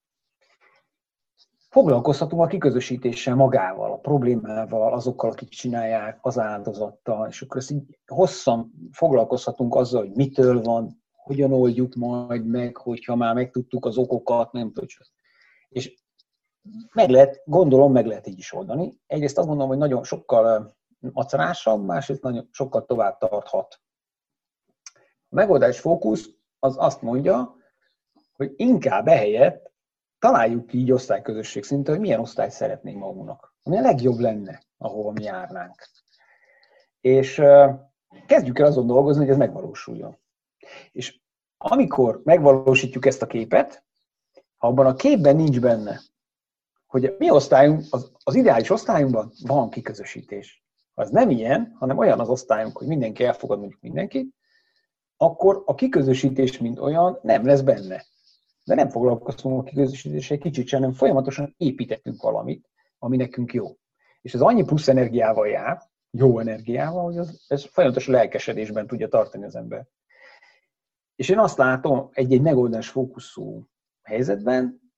Foglalkozhatunk a kiközösítéssel magával, a problémával, azokkal, akik csinálják, az áldozattal, és akkor ezt így hosszan foglalkozhatunk azzal, hogy mitől van, hogyan oldjuk majd meg, hogyha már megtudtuk az okokat, nem tudom. És meg lehet, gondolom, meg lehet így is oldani. Egyrészt azt gondolom, hogy nagyon sokkal macerásabb, másrészt nagyon sokkal tovább tarthat. A megoldás fókusz az azt mondja, hogy inkább ehelyett találjuk ki így osztályközösség szinten, hogy milyen osztályt szeretnénk magunknak, ami a legjobb lenne, ahova mi járnánk. És kezdjük el azon dolgozni, hogy ez megvalósuljon. És amikor megvalósítjuk ezt a képet, ha abban a képben nincs benne, hogy a mi osztályunk, az, az ideális osztályunkban van kiközösítés az nem ilyen, hanem olyan az osztályunk, hogy mindenki elfogad mondjuk mindenkit, akkor a kiközösítés, mint olyan, nem lesz benne. De nem foglalkozunk a kiközösítéssel kicsit sem, hanem folyamatosan építettünk valamit, ami nekünk jó. És ez annyi plusz energiával jár, jó energiával, hogy az, ez folyamatos lelkesedésben tudja tartani az ember. És én azt látom egy-egy megoldás fókuszú helyzetben,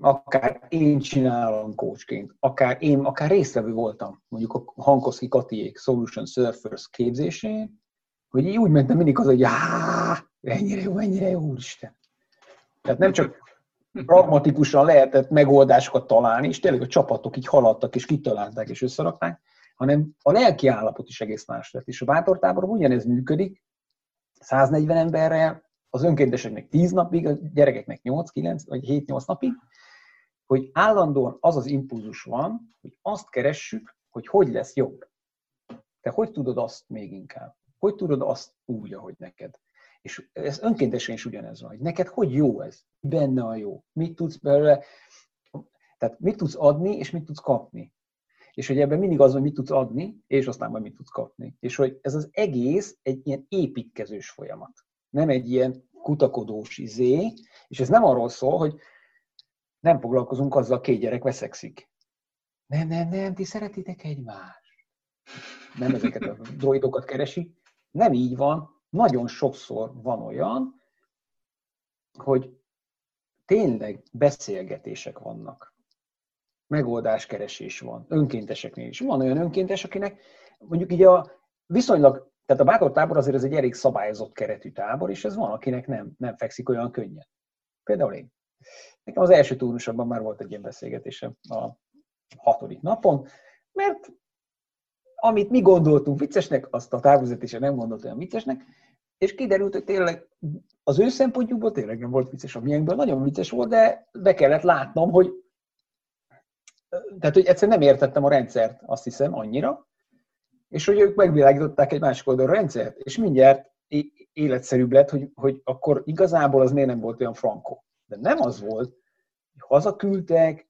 akár én csinálom coachként, akár én, akár résztvevő voltam, mondjuk a Hankoszki Katiék Solution Surfers képzésén, hogy így úgy mentem mindig az, hogy ennyire jó, ennyire jó, úristen. Tehát nem csak pragmatikusan lehetett megoldásokat találni, és tényleg a csapatok így haladtak, és kitalálták, és összerakták, hanem a lelki állapot is egész más lett. És a bátortáborban ugyanez működik, 140 emberrel, az önkénteseknek 10 napig, a gyerekeknek 8-9 vagy 7-8 napig, hogy állandóan az az impulzus van, hogy azt keressük, hogy hogy lesz jobb. Te hogy tudod azt még inkább? Hogy tudod azt úgy, ahogy neked? És ez önkéntesen is ugyanez van, hogy neked hogy jó ez? Benne a jó? Mit tudsz belőle? Tehát mit tudsz adni, és mit tudsz kapni? És hogy ebben mindig az, hogy mit tudsz adni, és aztán majd mit tudsz kapni. És hogy ez az egész egy ilyen építkezős folyamat. Nem egy ilyen kutakodós izé, és ez nem arról szól, hogy nem foglalkozunk azzal, két gyerek veszekszik. Nem, nem, nem, ti szeretitek egymást. Nem ezeket a droidokat keresik. Nem így van. Nagyon sokszor van olyan, hogy tényleg beszélgetések vannak. Megoldáskeresés van. Önkénteseknél is. Van olyan önkéntes, akinek mondjuk így a viszonylag, tehát a bátor tábor azért ez egy elég szabályozott keretű tábor, és ez van, akinek nem, nem fekszik olyan könnyen. Például én. Nekem az első turnusokban már volt egy ilyen beszélgetésem a hatodik napon, mert amit mi gondoltunk viccesnek, azt a távvezetése nem gondolt olyan viccesnek, és kiderült, hogy tényleg az ő szempontjukból tényleg nem volt vicces, a miénkből nagyon vicces volt, de be kellett látnom, hogy tehát, hogy egyszerűen nem értettem a rendszert, azt hiszem, annyira, és hogy ők megvilágították egy másik oldalra a rendszert, és mindjárt életszerűbb lett, hogy, hogy akkor igazából az miért nem volt olyan frankó. De nem az volt, hogy hazaküldtek,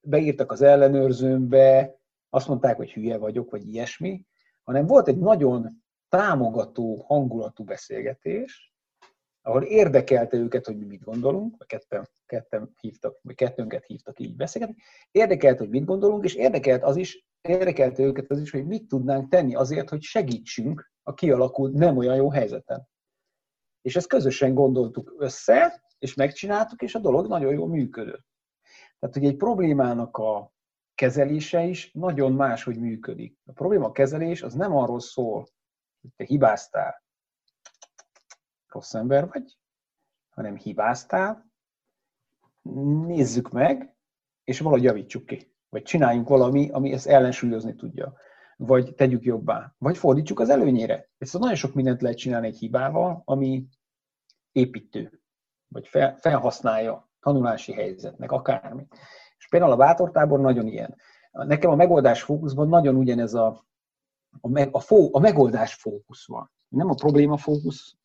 beírtak az ellenőrzőmbe, azt mondták, hogy hülye vagyok, vagy ilyesmi, hanem volt egy nagyon támogató hangulatú beszélgetés, ahol érdekelte őket, hogy mi mit gondolunk, vagy ketten, ketten hívtak, vagy kettőnket hívtak így beszélgetni, érdekelt, hogy mit gondolunk, és érdekelt az is, érdekelte őket az is, hogy mit tudnánk tenni azért, hogy segítsünk a kialakult nem olyan jó helyzeten. És ezt közösen gondoltuk össze, és megcsináltuk, és a dolog nagyon jól működött. Tehát, hogy egy problémának a kezelése is nagyon más, hogy működik. A probléma kezelés az nem arról szól, hogy te hibáztál, rossz ember vagy, hanem hibáztál, nézzük meg, és valahogy javítsuk ki. Vagy csináljunk valami, ami ezt ellensúlyozni tudja. Vagy tegyük jobbá. Vagy fordítsuk az előnyére. Ezt nagyon sok mindent lehet csinálni egy hibával, ami építő vagy fel, felhasználja tanulási helyzetnek, akármi. És például a bátortábor nagyon ilyen. Nekem a megoldás fókuszban nagyon ugyanez a, a, me, a, fó, a megoldás fókusz van. Nem a probléma fókusz,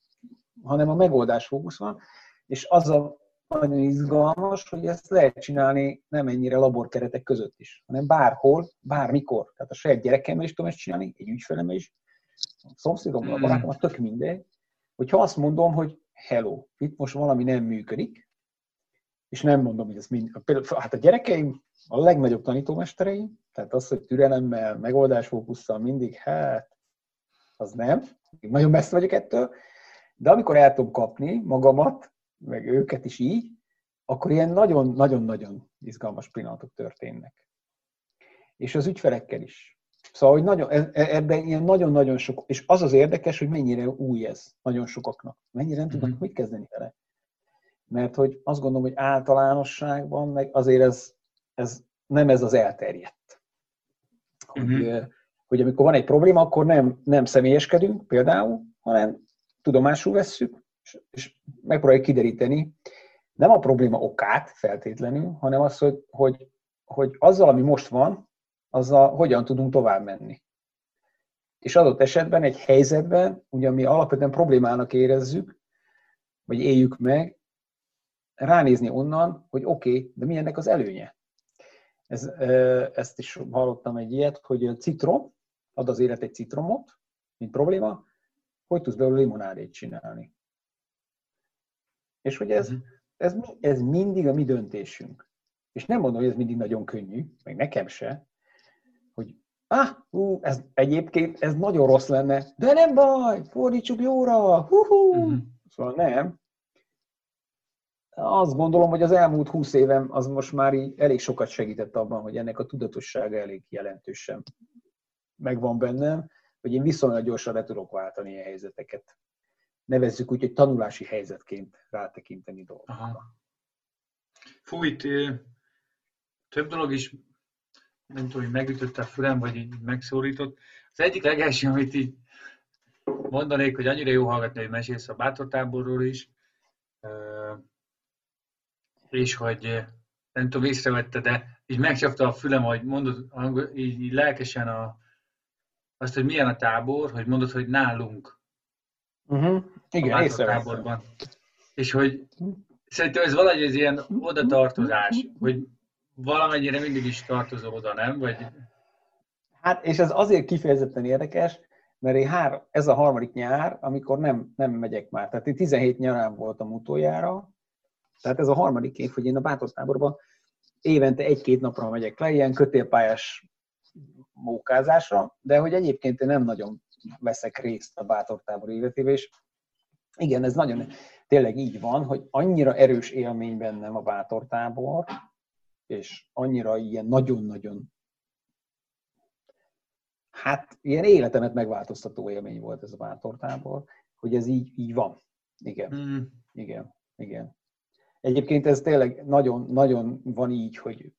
hanem a megoldás fókusz van, és az a nagyon izgalmas, hogy ezt lehet csinálni nem ennyire laborkeretek között is, hanem bárhol, bármikor. Tehát a saját gyerekemmel is tudom ezt csinálni, egy ügyfelemmel is, a szomszédommal, a barátommal, tök mindegy. Hogyha azt mondom, hogy hello, itt most valami nem működik, és nem mondom, hogy ez mind... Például, hát a gyerekeim a legnagyobb tanítómestereim, tehát az, hogy türelemmel, megoldásfókusszal mindig, hát, az nem. Nagyon messze vagyok ettől. De amikor el tudom kapni magamat, meg őket is így, akkor ilyen nagyon-nagyon-nagyon izgalmas pillanatok történnek. És az ügyfelekkel is. Szóval, hogy nagyon, e, e, ebben ilyen nagyon-nagyon sok, és az az érdekes, hogy mennyire új ez nagyon sokaknak. Mennyire nem tudnak, uh-huh. mit kezdeni vele. Mert hogy azt gondolom, hogy általánosságban meg azért ez, ez nem ez az elterjedt. Hogy, uh-huh. hogy amikor van egy probléma, akkor nem, nem személyeskedünk például, hanem tudomásul vesszük, és, és megpróbáljuk kideríteni nem a probléma okát feltétlenül, hanem az, hogy, hogy, hogy azzal, ami most van, azzal hogyan tudunk tovább menni. És adott esetben egy helyzetben, ugye mi alapvetően problémának érezzük, vagy éljük meg, ránézni onnan, hogy oké, okay, de mi ennek az előnye? Ez, ezt is hallottam egy ilyet, hogy citrom, ad az élet egy citromot, mint probléma, hogy tudsz belőle limonádét csinálni. És hogy ez, ez, ez mindig a mi döntésünk. És nem mondom, hogy ez mindig nagyon könnyű, meg nekem se, ah, hú, ez egyébként ez nagyon rossz lenne, de nem baj, fordítsuk jóra, hú, uh-huh. Szóval nem. Azt gondolom, hogy az elmúlt húsz évem az most már így elég sokat segített abban, hogy ennek a tudatossága elég jelentősen megvan bennem, hogy én viszonylag gyorsan le tudok váltani ilyen helyzeteket nevezzük úgy, hogy tanulási helyzetként rátekinteni dolgokra. Fú, itt több dolog is, nem tudom, hogy megütött a fülem, vagy így megszólított. Az egyik legelső, amit így mondanék, hogy annyira jó hallgatni, hogy mesélsz a bátortáborról is, és hogy nem tudom, észrevette, de így megcsapta a fülem, hogy mondod, így, így lelkesen a, azt, hogy milyen a tábor, hogy mondod, hogy nálunk. Uh-huh. Igen, észrevettem. És hogy szerintem ez valahogy ez ilyen oda tartozás, hogy valamennyire mindig is tartozó oda, nem? Vagy... Hát, és ez azért kifejezetten érdekes, mert én hár, ez a harmadik nyár, amikor nem, nem megyek már. Tehát én 17 nyarán voltam utoljára, tehát ez a harmadik év, hogy én a bátortáborban évente egy-két napra megyek le, ilyen kötélpályás mókázásra, de hogy egyébként én nem nagyon veszek részt a bátortábor életébe, és igen, ez nagyon tényleg így van, hogy annyira erős élmény bennem a bátortábor, és annyira ilyen nagyon-nagyon hát ilyen életemet megváltoztató élmény volt ez a bátortábor, hogy ez így, így van. Igen, mm. igen, igen. Egyébként ez tényleg nagyon, nagyon van így, hogy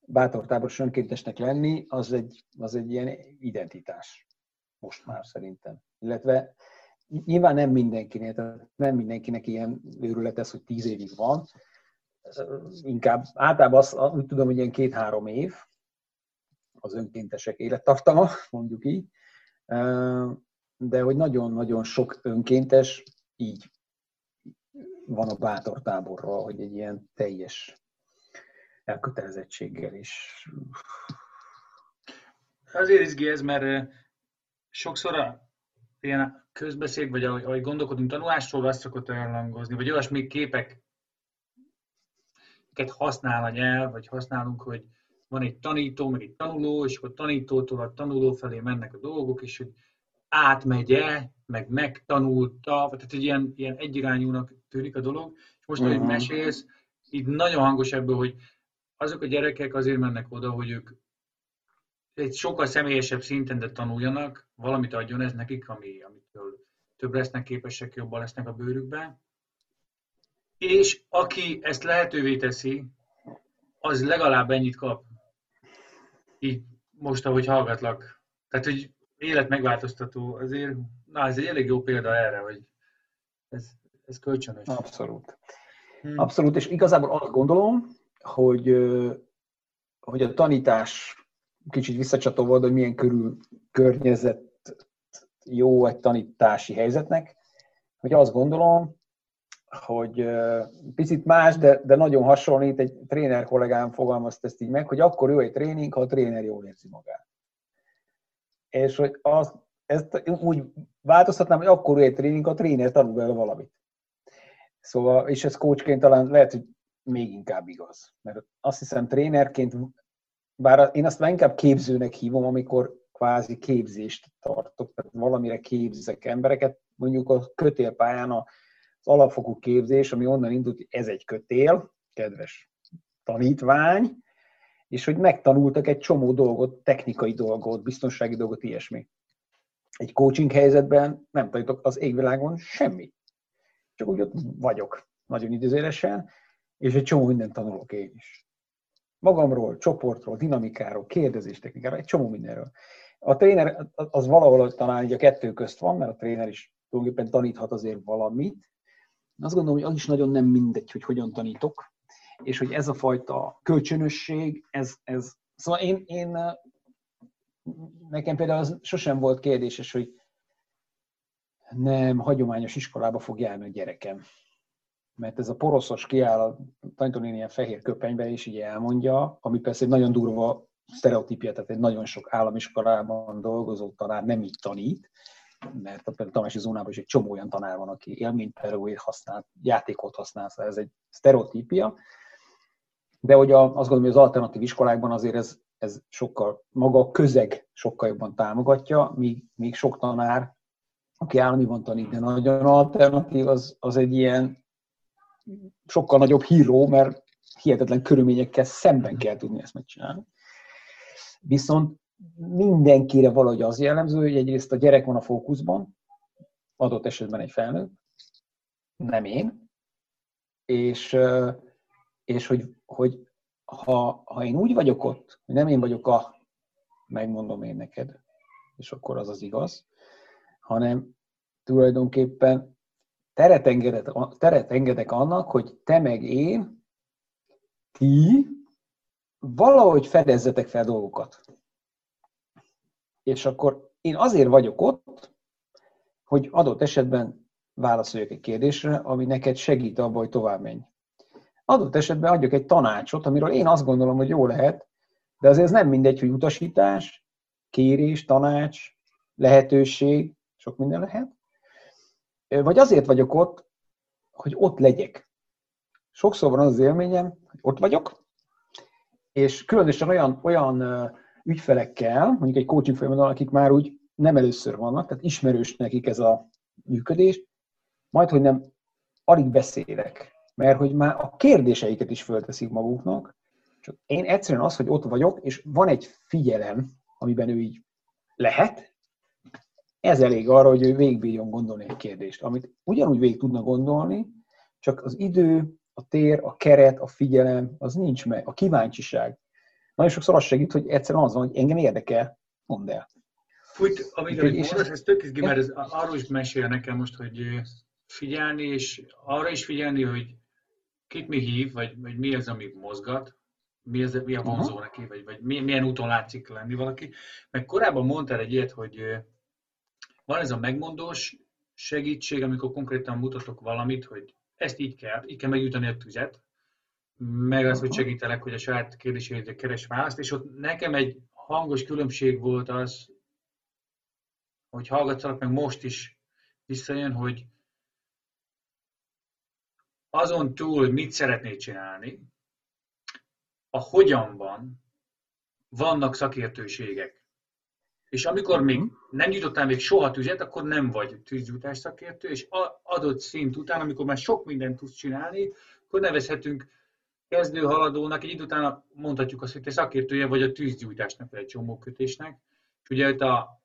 bátortáboros önkéntesnek lenni, az egy, az egy ilyen identitás most már szerintem. Illetve nyilván nem mindenkinek, tehát nem mindenkinek ilyen őrület ez, hogy tíz évig van. Inkább általában azt, úgy tudom, hogy ilyen két-három év az önkéntesek élettartama, mondjuk így. De hogy nagyon-nagyon sok önkéntes így van a bátor táborról, hogy egy ilyen teljes elkötelezettséggel is. Azért izgi ez, mert sokszor a ilyen közbeszéd, vagy ahogy, ahogy gondolkodunk tanulásról, azt szokott elhangozni, vagy olyasmi képek használ a nyelv, vagy használunk, hogy van egy tanító, meg egy tanuló, és akkor tanítótól a tanuló felé mennek a dolgok, és hogy átmegye, meg megtanulta, tehát egy ilyen, ilyen egyirányúnak tűnik a dolog. És most, uh-huh. ahogy mesélsz, így nagyon hangos ebből, hogy azok a gyerekek azért mennek oda, hogy ők egy sokkal személyesebb szinten, de tanuljanak, valamit adjon ez nekik, ami, amitől több lesznek képesek, jobban lesznek a bőrükben. És aki ezt lehetővé teszi, az legalább ennyit kap. Így most, ahogy hallgatlak. Tehát, hogy élet megváltoztató, azért, na, ez egy elég jó példa erre, hogy ez, ez kölcsönös. Abszolút. Hmm. Abszolút, és igazából azt gondolom, hogy hogy a tanítás kicsit visszacsatolva, hogy milyen körül környezet jó egy tanítási helyzetnek, hogy azt gondolom, hogy picit más, de, de nagyon hasonlít, egy tréner kollégám fogalmazta ezt így meg, hogy akkor jó egy tréning, ha a tréner jól érzi magát. És hogy az, ezt úgy változtatnám, hogy akkor jó egy tréning, ha a tréner tanul vele valamit. Szóval, és ez coachként talán lehet, hogy még inkább igaz. Mert azt hiszem trénerként, bár én azt már inkább képzőnek hívom, amikor kvázi képzést tartok, tehát valamire képzek embereket, mondjuk a kötélpályán az alapfokú képzés, ami onnan indult, hogy ez egy kötél, kedves tanítvány, és hogy megtanultak egy csomó dolgot, technikai dolgot, biztonsági dolgot, ilyesmi. Egy coaching helyzetben nem tanítok az égvilágon semmit. Csak úgy ott vagyok, nagyon időzélesen, és egy csomó mindent tanulok én is. Magamról, csoportról, dinamikáról, kérdezéstechnikáról, egy csomó mindenről. A tréner az valahol talán így a kettő közt van, mert a tréner is tulajdonképpen taníthat azért valamit. Azt gondolom, hogy az is nagyon nem mindegy, hogy hogyan tanítok, és hogy ez a fajta kölcsönösség, ez, ez szóval én, én nekem például az sosem volt kérdéses, hogy nem hagyományos iskolába fog járni a gyerekem. Mert ez a poroszos kiáll a tanítónéni ilyen fehér köpenybe, és így elmondja, ami persze egy nagyon durva sztereotípia, tehát egy nagyon sok államiskolában dolgozó tanár nem így tanít, mert a tanási zónában is egy csomó olyan tanár van, aki élménypedagógiát használ, játékot használ, szóval ez egy sztereotípia. De hogy a, azt gondolom, hogy az alternatív iskolákban azért ez, ez sokkal, maga a közeg sokkal jobban támogatja, míg, míg sok tanár, aki államiban tanít, de nagyon alternatív, az, az egy ilyen sokkal nagyobb híró, mert hihetetlen körülményekkel szemben kell tudni ezt megcsinálni. Viszont mindenkire valahogy az jellemző, hogy egyrészt a gyerek van a fókuszban, adott esetben egy felnőtt, nem én, és, és hogy, hogy ha, ha én úgy vagyok ott, hogy nem én vagyok a, megmondom én neked, és akkor az az igaz, hanem tulajdonképpen teret engedek, teret engedek annak, hogy te meg én, ti valahogy fedezzetek fel dolgokat. És akkor én azért vagyok ott, hogy adott esetben válaszoljak egy kérdésre, ami neked segít abban, hogy tovább menj. Adott esetben adjak egy tanácsot, amiről én azt gondolom, hogy jó lehet, de azért ez nem mindegy, hogy utasítás, kérés, tanács, lehetőség, sok minden lehet. Vagy azért vagyok ott, hogy ott legyek. Sokszor van az, az élményem, hogy ott vagyok, és különösen olyan, olyan ügyfelekkel, mondjuk egy coaching folyamaton, akik már úgy nem először vannak, tehát ismerős nekik ez a működés, majd, hogy nem alig beszélek, mert hogy már a kérdéseiket is fölteszik maguknak, csak én egyszerűen az, hogy ott vagyok, és van egy figyelem, amiben ő így lehet, ez elég arra, hogy ő végigbírjon gondolni egy kérdést, amit ugyanúgy végig tudna gondolni, csak az idő, a tér, a keret, a figyelem, az nincs meg, a kíváncsiság. Nagyon sokszor az segít, hogy egyszerűen az van, hogy engem érdekel, mondd el. Úgy, amit, amit mondasz, ez tök izgi, mert ez arról is mesél nekem most, hogy figyelni, és arra is figyelni, hogy kit mi hív, vagy, vagy mi az, ami mozgat, mi, az, mi a vonzó uh-huh. neki, vagy, vagy milyen úton látszik lenni valaki. Meg korábban mondtál egy ilyet, hogy van ez a megmondós segítség, amikor konkrétan mutatok valamit, hogy ezt így kell, így kell megüteni a tüzet, meg az, hogy segítelek, hogy a saját kérdéseidre keres választ, és ott nekem egy hangos különbség volt az, hogy hallgatszalak meg most is visszajön, hogy azon túl, hogy mit szeretnél csinálni, a hogyanban vannak szakértőségek. És amikor még mhm. nem nyitottál még soha tüzet, akkor nem vagy tűzgyújtás szakértő, és adott szint után, amikor már sok mindent tudsz csinálni, akkor nevezhetünk kezdő haladónak, egy idő után mondhatjuk azt, hogy te szakértője vagy a tűzgyújtásnak, vagy egy csomókötésnek. És ugye itt a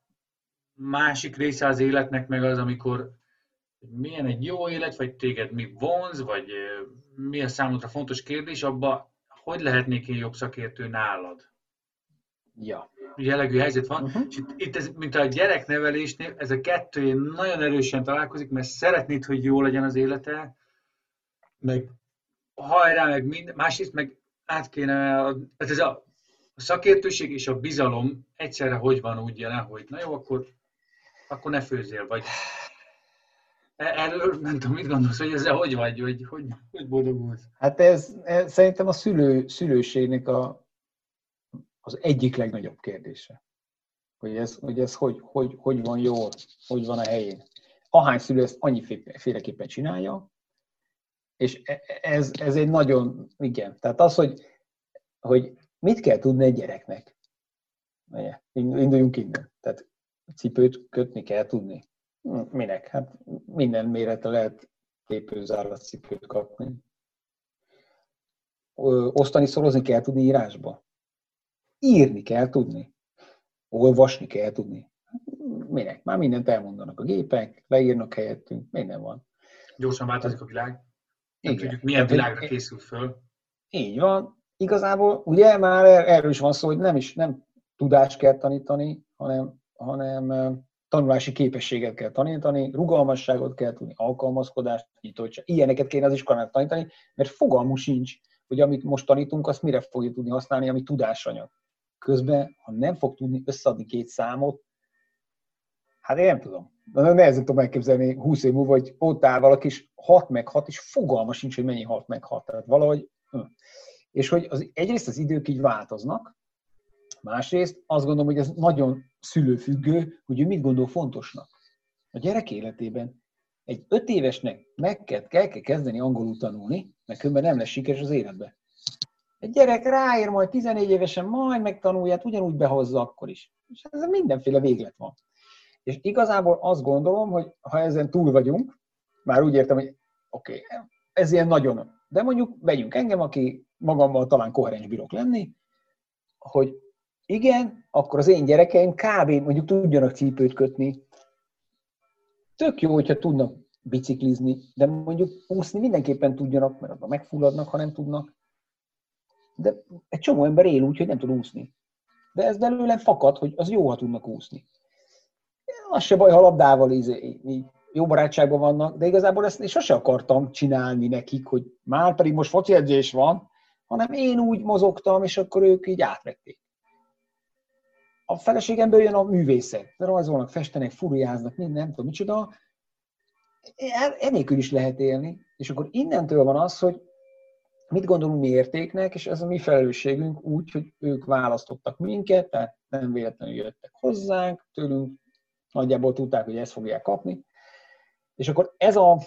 másik része az életnek meg az, amikor milyen egy jó élet, vagy téged mi vonz, vagy mi a számodra fontos kérdés, abba hogy lehetnék én jobb szakértő nálad? Ja. Jellegű helyzet van, uh-huh. és itt, itt ez, mint a gyereknevelésnél, ez a kettő nagyon erősen találkozik, mert szeretnéd, hogy jó legyen az élete, meg hajrá, meg minden, másrészt meg át kéne, ez a a szakértőség és a bizalom egyszerre hogy van úgy jelen, hogy na jó, akkor, akkor ne főzzél, vagy e- erről nem tudom, mit gondolsz, hogy ezzel hogy vagy, hogy, hogy, hogy boldogulsz? Hát ez, ez szerintem a szülő, szülőségnek a, az egyik legnagyobb kérdése. Hogy ez, hogy, ez hogy, hogy, hogy van jól, hogy van a helyén. Ahány szülő ezt annyiféleképpen csinálja, és e- ez, ez egy nagyon, igen, tehát az, hogy, hogy mit kell tudni egy gyereknek? Induljunk innen. Tehát cipőt kötni kell tudni. Minek? Hát minden méretre lehet képőzárlat cipőt kapni. Osztani, szorozni kell tudni írásba. Írni kell tudni. Olvasni kell tudni. Minek? Már mindent elmondanak a gépek, leírnak helyettünk, minden van. Gyorsan változik a világ. Nem Igen. tudjuk, milyen világra készül föl. Így van igazából ugye már er-, erről is van szó, hogy nem is nem tudást kell tanítani, hanem, hanem tanulási képességet kell tanítani, rugalmasságot kell tudni, alkalmazkodást, nyitottság. Ilyeneket kéne az iskolának tanítani, mert fogalmunk sincs, hogy amit most tanítunk, azt mire fogja tudni használni, ami tudásanyag. Közben, ha nem fog tudni összeadni két számot, hát én nem tudom. De nehezen tudom elképzelni 20 év múlva, hogy ott áll valaki, és 6 meg 6, és fogalma sincs, hogy mennyi 6 meg 6. Tehát valahogy hm és hogy az, egyrészt az idők így változnak, másrészt azt gondolom, hogy ez nagyon szülőfüggő, hogy ő mit gondol fontosnak. A gyerek életében egy öt évesnek meg kell, kell, kell kezdeni angolul tanulni, mert különben nem lesz sikeres az életbe. Egy gyerek ráér majd 14 évesen, majd megtanulja, hát ugyanúgy behozza akkor is. És ez mindenféle véglet van. És igazából azt gondolom, hogy ha ezen túl vagyunk, már úgy értem, hogy oké, okay, ez ilyen nagyon, de mondjuk vegyünk engem, aki magammal talán koherens bírok lenni, hogy igen, akkor az én gyerekeim kb. mondjuk tudjanak cipőt kötni. Tök jó, hogyha tudnak biciklizni, de mondjuk úszni mindenképpen tudjanak, mert abban megfulladnak, ha nem tudnak. De egy csomó ember él úgy, hogy nem tud úszni. De ez belőlem fakad, hogy az jó, ha tudnak úszni. Az se baj, ha labdával így, jó barátságban vannak, de igazából ezt én sose akartam csinálni nekik, hogy már pedig most foci edzés van, hanem én úgy mozogtam, és akkor ők így átvették. A feleségemből jön a művészet. Rajzolnak, festenek, furiáznak, minden, nem tudom micsoda. Enélkül is lehet élni. És akkor innentől van az, hogy mit gondolunk mi értéknek, és ez a mi felelősségünk úgy, hogy ők választottak minket, tehát nem véletlenül jöttek hozzánk, tőlünk nagyjából tudták, hogy ezt fogják kapni. És akkor ez a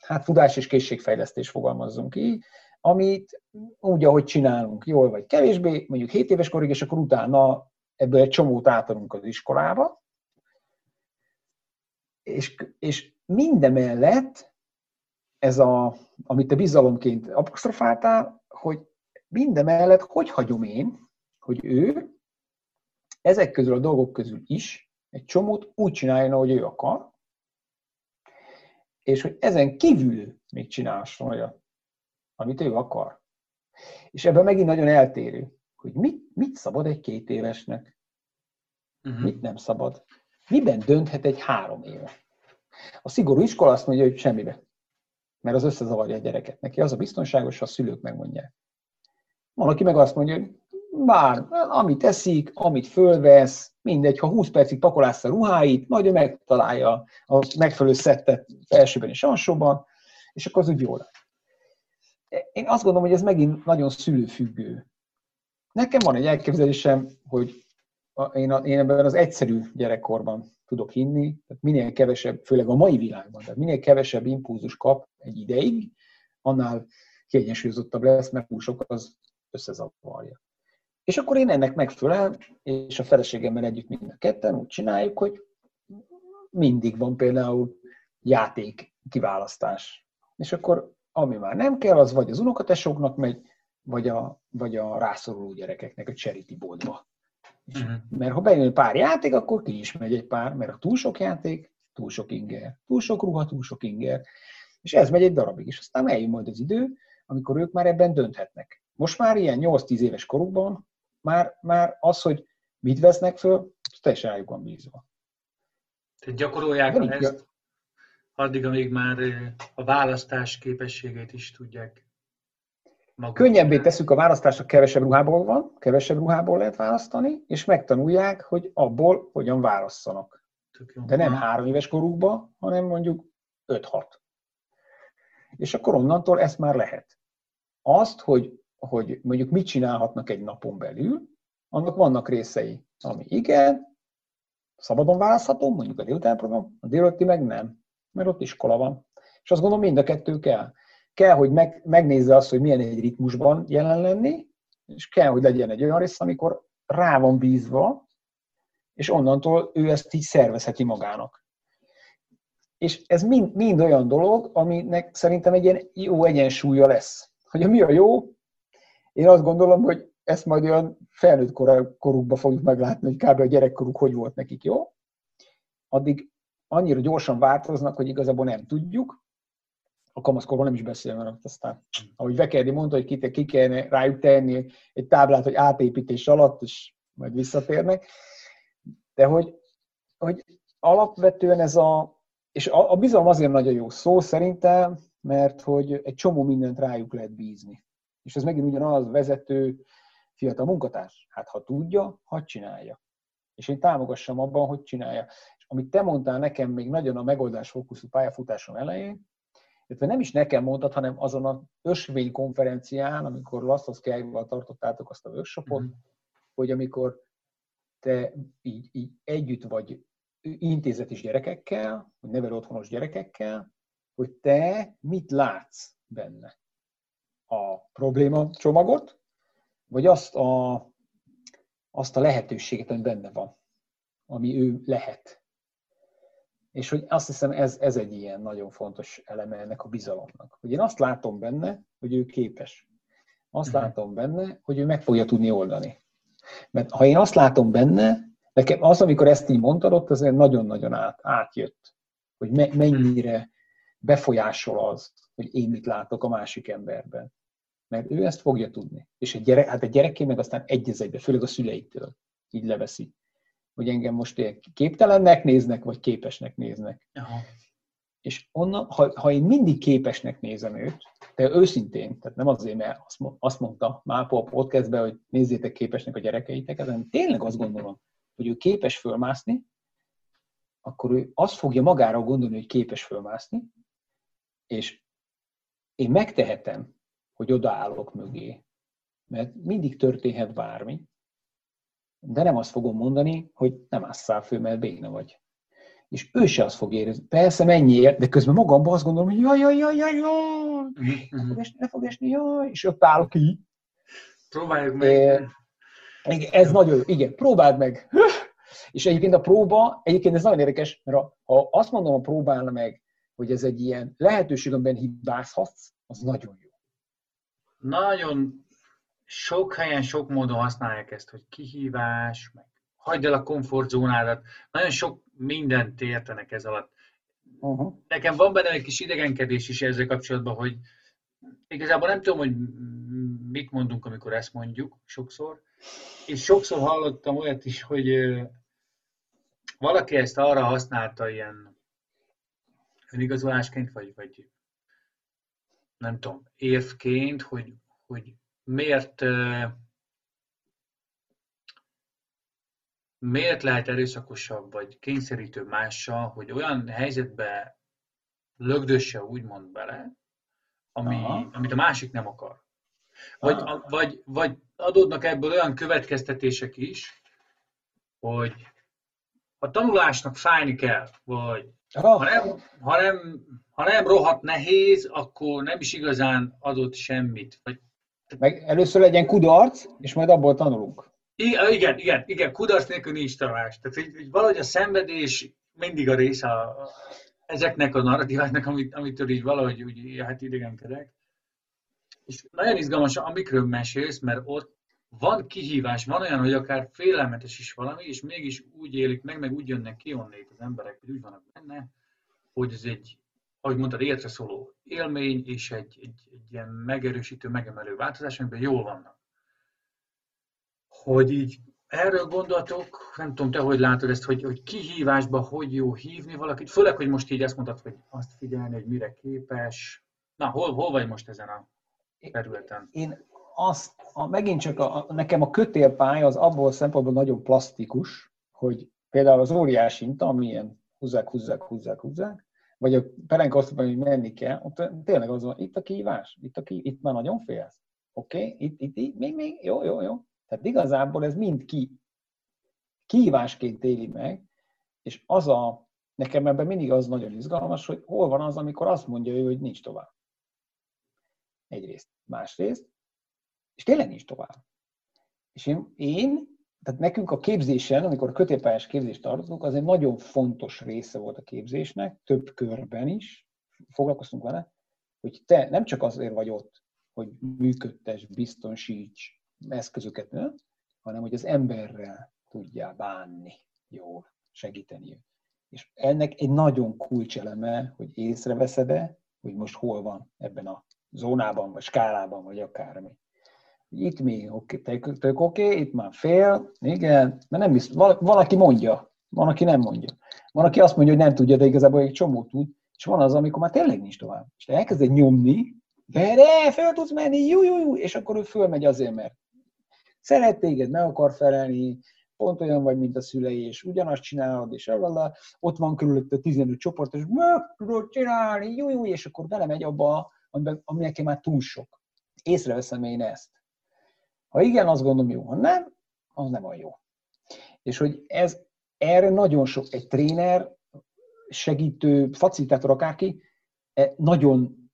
hát tudás és készségfejlesztés fogalmazzunk ki, amit úgy, ahogy csinálunk, jól vagy kevésbé, mondjuk 7 éves korig, és akkor utána ebből egy csomót átadunk az iskolába, és, és mindemellett ez a, amit te bizalomként apostrofáltál, hogy mindemellett hogy hagyom én, hogy ő ezek közül a dolgok közül is egy csomót úgy csináljon, ahogy ő akar, és hogy ezen kívül még csinálhasson olyat, amit ő akar. És ebben megint nagyon eltérő, hogy mit, mit szabad egy két évesnek, uh-huh. mit nem szabad. Miben dönthet egy három éve? A szigorú iskola azt mondja, hogy semmibe. Mert az összezavarja a gyereket. Neki az a biztonságos, ha a szülők megmondják. Van, aki meg azt mondja, hogy bár, amit eszik, amit fölvesz, mindegy, ha 20 percig pakolássz a ruháit, majd ő megtalálja a megfelelő szettet felsőben és alsóban, és akkor az úgy jól én azt gondolom, hogy ez megint nagyon szülőfüggő. Nekem van egy elképzelésem, hogy én, a, én ebben az egyszerű gyerekkorban tudok hinni, tehát minél kevesebb, főleg a mai világban, tehát minél kevesebb impulzus kap egy ideig, annál kiegyensúlyozottabb lesz, mert túl sok az összezavarja. És akkor én ennek megfelel, és a feleségemmel együtt mind a ketten úgy csináljuk, hogy mindig van például játék kiválasztás. És akkor ami már nem kell, az vagy az unokatesóknak megy, vagy a, vagy a rászoruló gyerekeknek a charity boltba. Uh-huh. Mert ha bejön pár játék, akkor ki is megy egy pár, mert a túl sok játék, túl sok inger. Túl sok ruha, túl sok inger. És ez megy egy darabig, és aztán eljön majd az idő, amikor ők már ebben dönthetnek. Most már ilyen 8-10 éves korukban már, már az, hogy mit vesznek föl, teljesen rájuk van bízva. Tehát gyakorolják ezt? addig, amíg már a választás képességét is tudják Maguk. Könnyebbé tesszük a választást, kevesebb ruhából van, kevesebb ruhából lehet választani, és megtanulják, hogy abból hogyan válasszanak. De nem három éves korukban, hanem mondjuk 5-6. És akkor onnantól ezt már lehet. Azt, hogy, hogy mondjuk mit csinálhatnak egy napon belül, annak vannak részei, ami igen, szabadon választható, mondjuk a délután program, a délután meg nem, mert ott iskola van. És azt gondolom mind a kettő kell. Kell, hogy meg, megnézze azt, hogy milyen egy ritmusban jelen lenni, és kell, hogy legyen egy olyan rész, amikor rá van bízva, és onnantól ő ezt így szervezheti magának. És ez mind, mind olyan dolog, aminek szerintem egy ilyen jó egyensúlya lesz. Hogy mi a jó, én azt gondolom, hogy ezt majd olyan felnőtt korukban fogjuk meglátni, hogy kb. a gyerekkoruk hogy volt nekik jó. Addig annyira gyorsan változnak, hogy igazából nem tudjuk. A kamaszkorban nem is beszélve, mert aztán, ahogy Vekerdi mondta, hogy ki, ki kellene rájuk tenni egy táblát, hogy átépítés alatt, és majd visszatérnek. De hogy, hogy alapvetően ez a, és a, a bizalom azért nagyon jó szó szerintem, mert hogy egy csomó mindent rájuk lehet bízni. És ez megint ugyanaz vezető, fiatal munkatárs. Hát ha tudja, hadd csinálja. És én támogassam abban, hogy csinálja. És amit te mondtál nekem még nagyon a megoldás fókuszú pályafutásom elején, illetve nem is nekem mondtad, hanem azon a ösvény konferencián, amikor Laszlos Kejval tartottátok azt a workshopot, mm-hmm. hogy amikor te így, így együtt vagy intézetis gyerekekkel, vagy nevelő otthonos gyerekekkel, hogy te mit látsz benne. A probléma csomagot, vagy azt a, azt a lehetőséget, ami benne van, ami ő lehet. És hogy azt hiszem, ez, ez egy ilyen nagyon fontos eleme ennek a bizalomnak. Hogy én azt látom benne, hogy ő képes. Azt uh-huh. látom benne, hogy ő meg fogja tudni oldani. Mert ha én azt látom benne, nekem az, amikor ezt így mondtad, ott azért nagyon-nagyon át, átjött, hogy me, mennyire befolyásol az, hogy én mit látok a másik emberben. Mert ő ezt fogja tudni. És egy gyerek, hát a gyereké meg aztán egy egybe, főleg a szüleitől így leveszi. Hogy engem most képtelennek néznek, vagy képesnek néznek. Aha. És onnan, ha, ha én mindig képesnek nézem őt, de őszintén, tehát nem azért, mert azt mondta Mápo a podcastben, hogy nézzétek képesnek a gyerekeiteket, hanem tényleg azt gondolom, hogy ő képes fölmászni, akkor ő azt fogja magára gondolni, hogy képes fölmászni, és én megtehetem, hogy odaállok mögé. Mert mindig történhet bármi, de nem azt fogom mondani, hogy nem ásszál föl, mert béna vagy. És ő se azt fog érezni. Persze mennyiért, de közben magamban azt gondolom, hogy jaj, jaj, jaj, jaj, jaj, ne fog esni, ne fog esni, jaj, és ott állok ki. Próbáljuk meg. Igen, ez nagyon jó. Igen, próbáld meg. És egyébként a próba, egyébként ez nagyon érdekes, mert ha azt mondom a próbálna meg, hogy ez egy ilyen lehetőség, amiben hibázhatsz, az nagyon jó nagyon sok helyen, sok módon használják ezt, hogy kihívás, meg hagyd el a komfortzónádat. Nagyon sok mindent értenek ez alatt. Uh-huh. Nekem van benne egy kis idegenkedés is ezzel kapcsolatban, hogy igazából nem tudom, hogy mit mondunk, amikor ezt mondjuk sokszor. És sokszor hallottam olyat is, hogy valaki ezt arra használta ilyen önigazolásként, vagy, vagy nem tudom, érvként, hogy, hogy miért, miért lehet erőszakosabb vagy kényszerítő mással, hogy olyan helyzetbe lögdösse úgymond bele, ami, amit a másik nem akar. Vagy, a, vagy, vagy adódnak ebből olyan következtetések is, hogy a tanulásnak fájni kell, vagy ha nem, ha, nem, ha nem rohadt nehéz, akkor nem is igazán adott semmit. Vagy... Meg először legyen kudarc, és majd abból tanulunk. I, igen, igen, igen, kudarc nélkül nincs tanulás. Tehát hogy, hogy valahogy a szenvedés mindig a része a, ezeknek a narratíváknak, amit, amitől így valahogy úgy, hát idegenkedek. És nagyon izgalmas, amikről mesélsz, mert ott van kihívás, van olyan, hogy akár félelmetes is valami, és mégis úgy élik meg, meg úgy jönnek ki onnét az emberek, hogy úgy vannak benne, hogy ez egy, ahogy mondtad, életre szóló élmény, és egy, egy, egy ilyen megerősítő, megemelő változás, amiben jól vannak. Hogy így erről gondolatok, nem tudom, te hogy látod ezt, hogy, hogy kihívásba hogy jó hívni valakit, főleg, hogy most így azt mondtad, hogy azt figyelni, hogy mire képes. Na, hol, hol vagy most ezen a területen. Én azt, a, megint csak a, nekem a kötélpálya az abból szempontból nagyon plastikus, hogy például az óriás inta, amilyen húzzák, húzzák, húzzák, húzzák, vagy a pelenka azt hogy menni kell, ott tényleg az van, itt a kihívás, itt, a ki, itt már nagyon félsz. Oké, okay? itt, itt, itt, még, még, jó, jó, jó. Tehát igazából ez mind ki, kihívásként éli meg, és az a, nekem ebben mindig az nagyon izgalmas, hogy hol van az, amikor azt mondja ő, hogy nincs tovább. Egyrészt. Másrészt, és tényleg nincs tovább. És én, én tehát nekünk a képzésen, amikor a kötélpályás képzést tartunk, az egy nagyon fontos része volt a képzésnek, több körben is foglalkoztunk vele, hogy te nem csak azért vagy ott, hogy működtes, biztonsíts eszközöket, ne? hanem hogy az emberrel tudjál bánni jól, segíteni. És ennek egy nagyon kulcseleme, hogy észreveszed-e, hogy most hol van ebben a zónában, vagy skálában, vagy akármi. Itt mi, oké, tök, tök oké, itt már fél, igen, mert nem biztos, valaki mondja, van, aki nem mondja. Van, aki azt mondja, hogy nem tudja, de igazából egy csomó tud, és van az, amikor már tényleg nincs tovább. És te elkezded nyomni, de, föl tudsz menni, jó, jó, jó, és akkor ő fölmegy azért, mert szeret téged, meg akar felelni, pont olyan vagy, mint a szülei, és ugyanazt csinálod, és elalá, ott van körülötte 15 csoport, és meg tudod csinálni, jó, jó, és akkor vele megy abba, ami neki már túl sok. Észreveszem én ezt. Ha igen, azt gondolom jó, ha nem, az nem olyan jó. És hogy ez erre nagyon sok, egy tréner, segítő, facilitátor, akárki, e, nagyon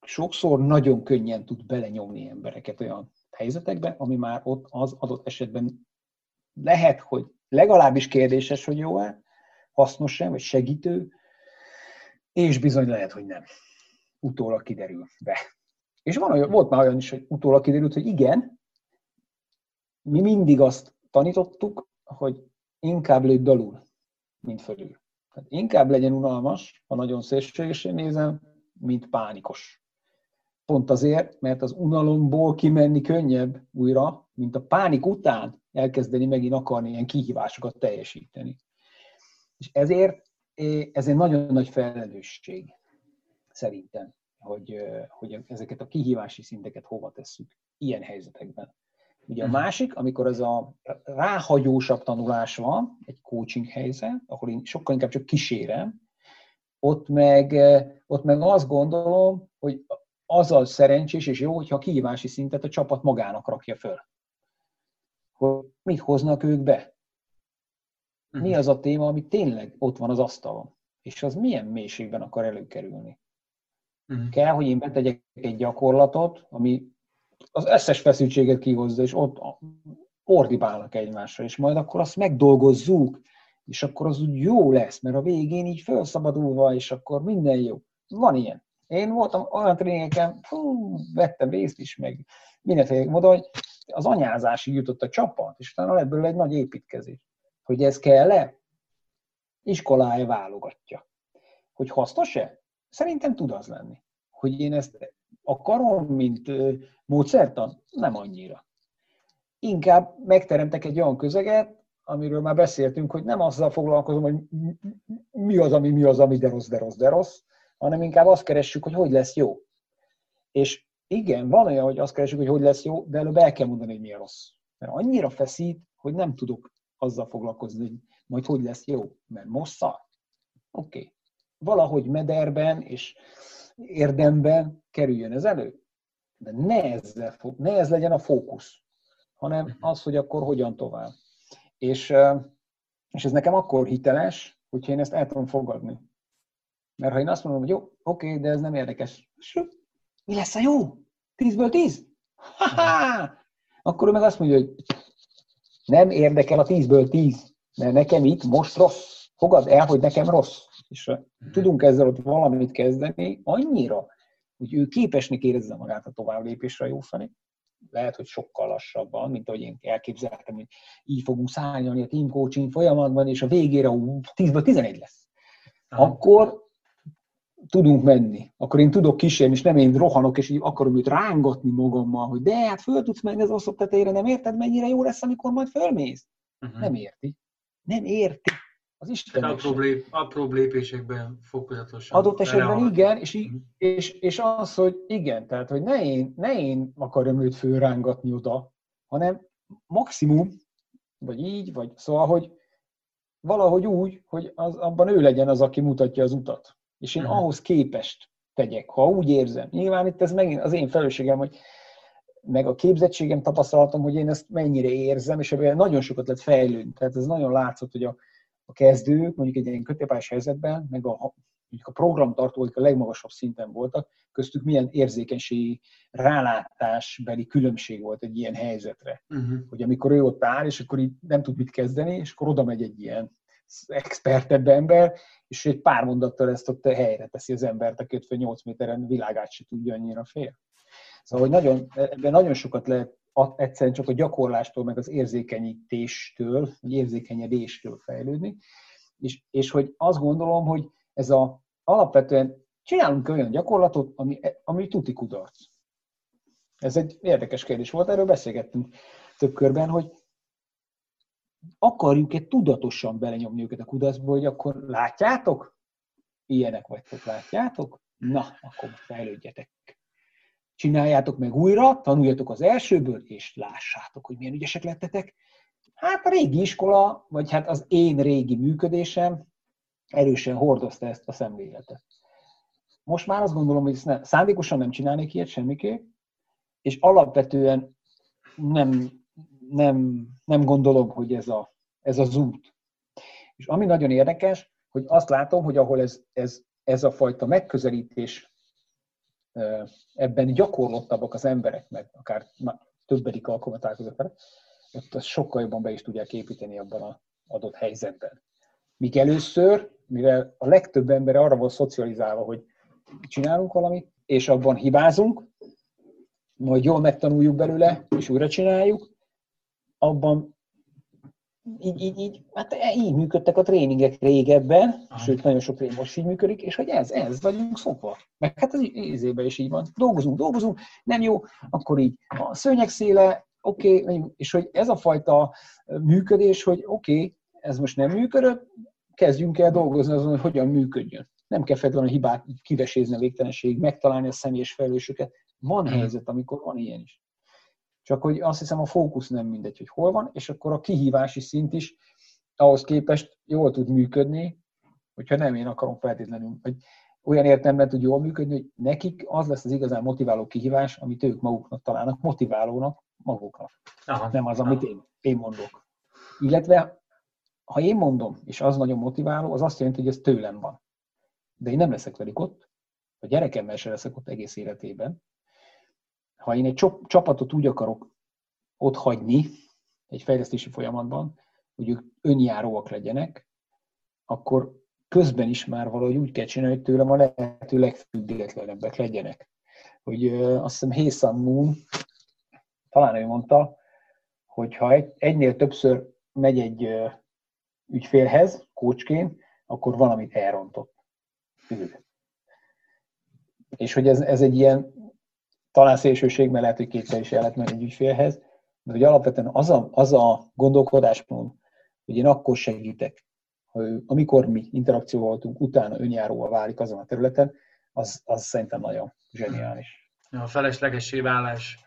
sokszor nagyon könnyen tud belenyomni embereket olyan helyzetekbe, ami már ott az adott esetben lehet, hogy legalábbis kérdéses, hogy jó-e, hasznos-e, vagy segítő, és bizony lehet, hogy nem. Utólag kiderül be. És van olyan, volt már olyan is, hogy utólag kiderült, hogy igen, mi mindig azt tanítottuk, hogy inkább lőd alul, mint fölül. Tehát inkább legyen unalmas, ha nagyon szélsőségesen nézem, mint pánikos. Pont azért, mert az unalomból kimenni könnyebb újra, mint a pánik után elkezdeni megint akarni ilyen kihívásokat teljesíteni. És ezért ez egy nagyon nagy felelősség szerintem, hogy, hogy ezeket a kihívási szinteket hova tesszük ilyen helyzetekben. Ugye a mhm. másik, amikor ez a ráhagyósabb tanulás van, egy coaching helyzet, ahol én sokkal inkább csak kísérem, ott meg, ott meg azt gondolom, hogy azzal szerencsés és jó, hogyha a kihívási szintet a csapat magának rakja föl. Hogy mit hoznak ők be? Mi mhm. az a téma, ami tényleg ott van az asztalon? És az milyen mélységben akar előkerülni? Uh-huh. Kell, hogy én betegyek egy gyakorlatot, ami az összes feszültséget kihozza, és ott ordibálnak egymásra, és majd akkor azt megdolgozzuk, és akkor az úgy jó lesz, mert a végén így felszabadulva, és akkor minden jó. Van ilyen. Én voltam olyan tréningeken, fú, vettem részt is, meg mindenféle módon, hogy az anyázásig jutott a csapat, és utána ebből egy nagy építkezés. Hogy ez kell-e? Iskolája válogatja. Hogy hasznos-e? Szerintem tud az lenni. Hogy én ezt akarom, mint módszertan? Nem annyira. Inkább megteremtek egy olyan közeget, amiről már beszéltünk, hogy nem azzal foglalkozom, hogy mi az, ami mi az, ami de rossz, de rossz, de rossz, hanem inkább azt keressük, hogy hogy lesz jó. És igen, van olyan, hogy azt keressük, hogy hogy lesz jó, de előbb el kell mondani, hogy mi a rossz. Mert annyira feszít, hogy nem tudok azzal foglalkozni, hogy majd hogy lesz jó. Mert mossza? Oké. Okay. Valahogy mederben és érdemben kerüljön ez elő. De ne, ezzel, ne ez legyen a fókusz, hanem mhm. az, hogy akkor hogyan tovább. És, és ez nekem akkor hiteles, hogyha én ezt el tudom fogadni. Mert ha én azt mondom, hogy jó, oké, de ez nem érdekes. Mi lesz a jó? Tízből tíz? Ha-ha! Akkor ő meg azt mondja, hogy nem érdekel a tízből tíz, mert nekem itt most rossz. Fogad el, hogy nekem rossz. És tudunk ezzel ott valamit kezdeni, annyira, hogy ő képesnek érezze magát a tovább lépésre jó felé. Lehet, hogy sokkal lassabban, mint ahogy én elképzeltem, hogy így fogunk szállni a team coaching folyamatban, és a végére 10-ből 11 lesz. Akkor tudunk menni. Akkor én tudok kísérni, és nem én rohanok, és így akarom őt rángatni magammal, hogy de hát föl tudsz menni az oszlop tetejére, nem érted, mennyire jó lesz, amikor majd fölmész? Uh-huh. Nem érti. Nem érti. Az Isten apró, lép, apró lépésekben fokozatosan. Adott esetben igen, és, mhm. és, és az, hogy igen, tehát, hogy ne én, ne én akarjam őt fölrángatni oda, hanem maximum, vagy így, vagy szóval, hogy valahogy úgy, hogy az, abban ő legyen az, aki mutatja az utat. És én uh-huh. ahhoz képest tegyek, ha úgy érzem. Nyilván itt ez megint az én felelősségem, hogy meg a képzettségem, tapasztalatom, hogy én ezt mennyire érzem, és ebben nagyon sokat lehet fejlődni. Tehát ez nagyon látszott, hogy a, a kezdők, mondjuk egy ilyen kötőpályás helyzetben, meg a, mondjuk a programtartóik a legmagasabb szinten voltak, köztük milyen érzékenységi rálátásbeli különbség volt egy ilyen helyzetre. Uh-huh. Hogy amikor ő ott áll, és akkor így nem tud mit kezdeni, és akkor oda megy egy ilyen expertebb ember, és egy pár mondattal ezt ott helyre teszi az embert, aki 8 méteren világát se tudja annyira fél. Szóval, hogy nagyon, ebben nagyon sokat lehet egyszerűen csak a gyakorlástól, meg az érzékenyítéstől, vagy érzékenyedéstől fejlődni, és, és hogy azt gondolom, hogy ez a alapvetően csinálunk olyan gyakorlatot, ami, ami tuti kudarc. Ez egy érdekes kérdés volt, erről beszélgettünk több körben, hogy akarjuk-e tudatosan belenyomni őket a kudarcba, hogy akkor látjátok? Ilyenek vagytok, látjátok? Na, akkor fejlődjetek. Csináljátok meg újra, tanuljatok az elsőből, és lássátok, hogy milyen ügyesek lettetek. Hát a régi iskola, vagy hát az én régi működésem erősen hordozta ezt a szemléletet. Most már azt gondolom, hogy ne, szándékosan nem csinálnék ilyet semmiképp, és alapvetően nem, nem, nem gondolom, hogy ez, a, ez az út. És ami nagyon érdekes, hogy azt látom, hogy ahol ez, ez, ez a fajta megközelítés ebben gyakorlottabbak az emberek, meg akár többedik alkalmat találkozok vele, ott azt sokkal jobban be is tudják építeni abban az adott helyzetben. Míg először, mivel a legtöbb ember arra volt szocializálva, hogy csinálunk valamit, és abban hibázunk, majd jól megtanuljuk belőle, és újra csináljuk, abban így, így, így, hát így működtek a tréningek régebben, Aha. sőt, nagyon sok tréning most így működik, és hogy ez, ez vagyunk szokva. Meg hát az izében is így van. Dolgozunk, dolgozunk, nem jó, akkor így a szőnyeg széle, oké, okay, és hogy ez a fajta működés, hogy oké, okay, ez most nem működött, kezdjünk el dolgozni azon, hogy hogyan működjön. Nem kell feltétlenül a hibát kivesézni a végtelenség, megtalálni a személyes felelősöket. Van mhm. helyzet, amikor van ilyen is. Csak hogy azt hiszem a fókusz nem mindegy, hogy hol van, és akkor a kihívási szint is ahhoz képest jól tud működni, hogyha nem én akarom feltétlenül, hogy olyan értelemben tud jól működni, hogy nekik az lesz az igazán motiváló kihívás, amit ők maguknak találnak motiválónak maguknak. Aha, nem az, amit én, én mondok. Illetve, ha én mondom, és az nagyon motiváló, az azt jelenti, hogy ez tőlem van. De én nem leszek velük ott, a gyerekemmel sem leszek ott egész életében, ha én egy csapatot úgy akarok ott hagyni egy fejlesztési folyamatban, hogy ők önjáróak legyenek, akkor közben is már valahogy úgy kell csinálni, hogy tőlem a lehető legfüggetlenebbek legyenek. Hogy azt hiszem Hészan Moon, talán ő mondta, hogy ha egy, egynél többször megy egy ügyfélhez, kócsként, akkor valamit elrontott. Ő. És hogy ez, ez egy ilyen talán szélsőség, mert lehet, hogy kétszer is el lehet menni egy ügyfélhez, de hogy alapvetően az a, az a gondolkodáspont, hogy én akkor segítek, hogy amikor mi interakció voltunk, utána önjáróval válik azon a területen, az, az szerintem nagyon zseniális. A feleslegessé válás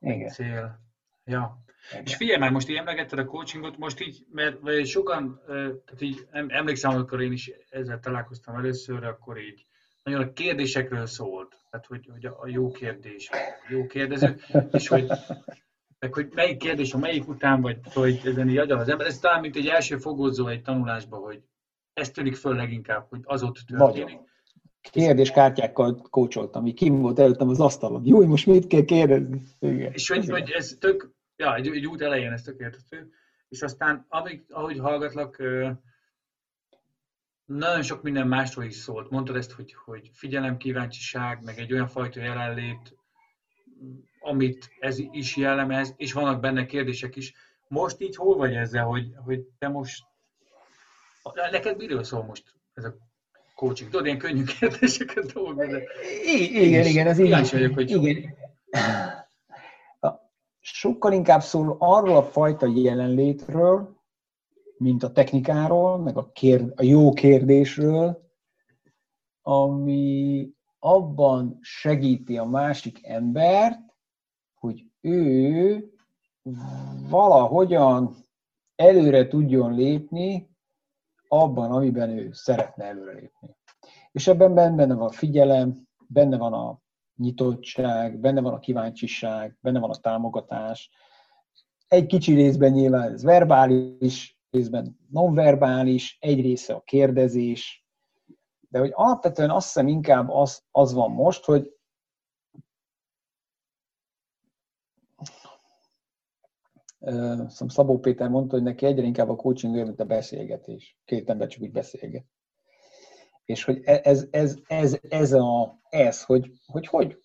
Igen. cél. Ja. Igen. És figyelj már, most így emlegetted a coachingot, most így, mert sokan, tehát így emlékszem, amikor én is ezzel találkoztam először, akkor így nagyon a kérdésekről szólt. Tehát, hogy, hogy a jó kérdés, a jó kérdező, és hogy, meg, hogy melyik kérdés a melyik után, vagy hogy ezen így agyal az ember. Ez talán mint egy első fogózó egy tanulásba, hogy ez tűnik föl leginkább, hogy az ott történik. Nagyon. Kérdéskártyákkal kócsoltam, ami kim volt előttem az asztalon. Jó, most mit kell kérdezni? Igen. És hogy, hogy ez tök, ja, egy, egy út elején ez tök értető. És aztán, amíg, ahogy hallgatlak, nagyon sok minden másról is szólt. Mondtad ezt, hogy, hogy figyelem, kíváncsiság, meg egy olyan fajta jelenlét, amit ez is jellemez, és vannak benne kérdések is. Most így hol vagy ezzel, hogy, hogy te most... Neked miről szól most ez a coaching? Tudod, ilyen könnyű kérdéseket dolgok, de... Igen, igen, ez így. vagyok, hogy... Igen. Sokkal inkább szól arról a fajta jelenlétről, mint a technikáról, meg a, kérd, a jó kérdésről, ami abban segíti a másik embert, hogy ő valahogyan előre tudjon lépni abban, amiben ő szeretne előrelépni. És ebben benne van a figyelem, benne van a nyitottság, benne van a kíváncsiság, benne van a támogatás. Egy kicsi részben nyilván ez verbális, részben nonverbális, egy része a kérdezés, de hogy alapvetően azt hiszem inkább az, az van most, hogy Szóval Szabó Péter mondta, hogy neki egyre inkább a coaching olyan, mint a beszélgetés. Két ember csak úgy beszélget. És hogy e, ez, ez, ez, ez, a, ez hogy, hogy, hogy,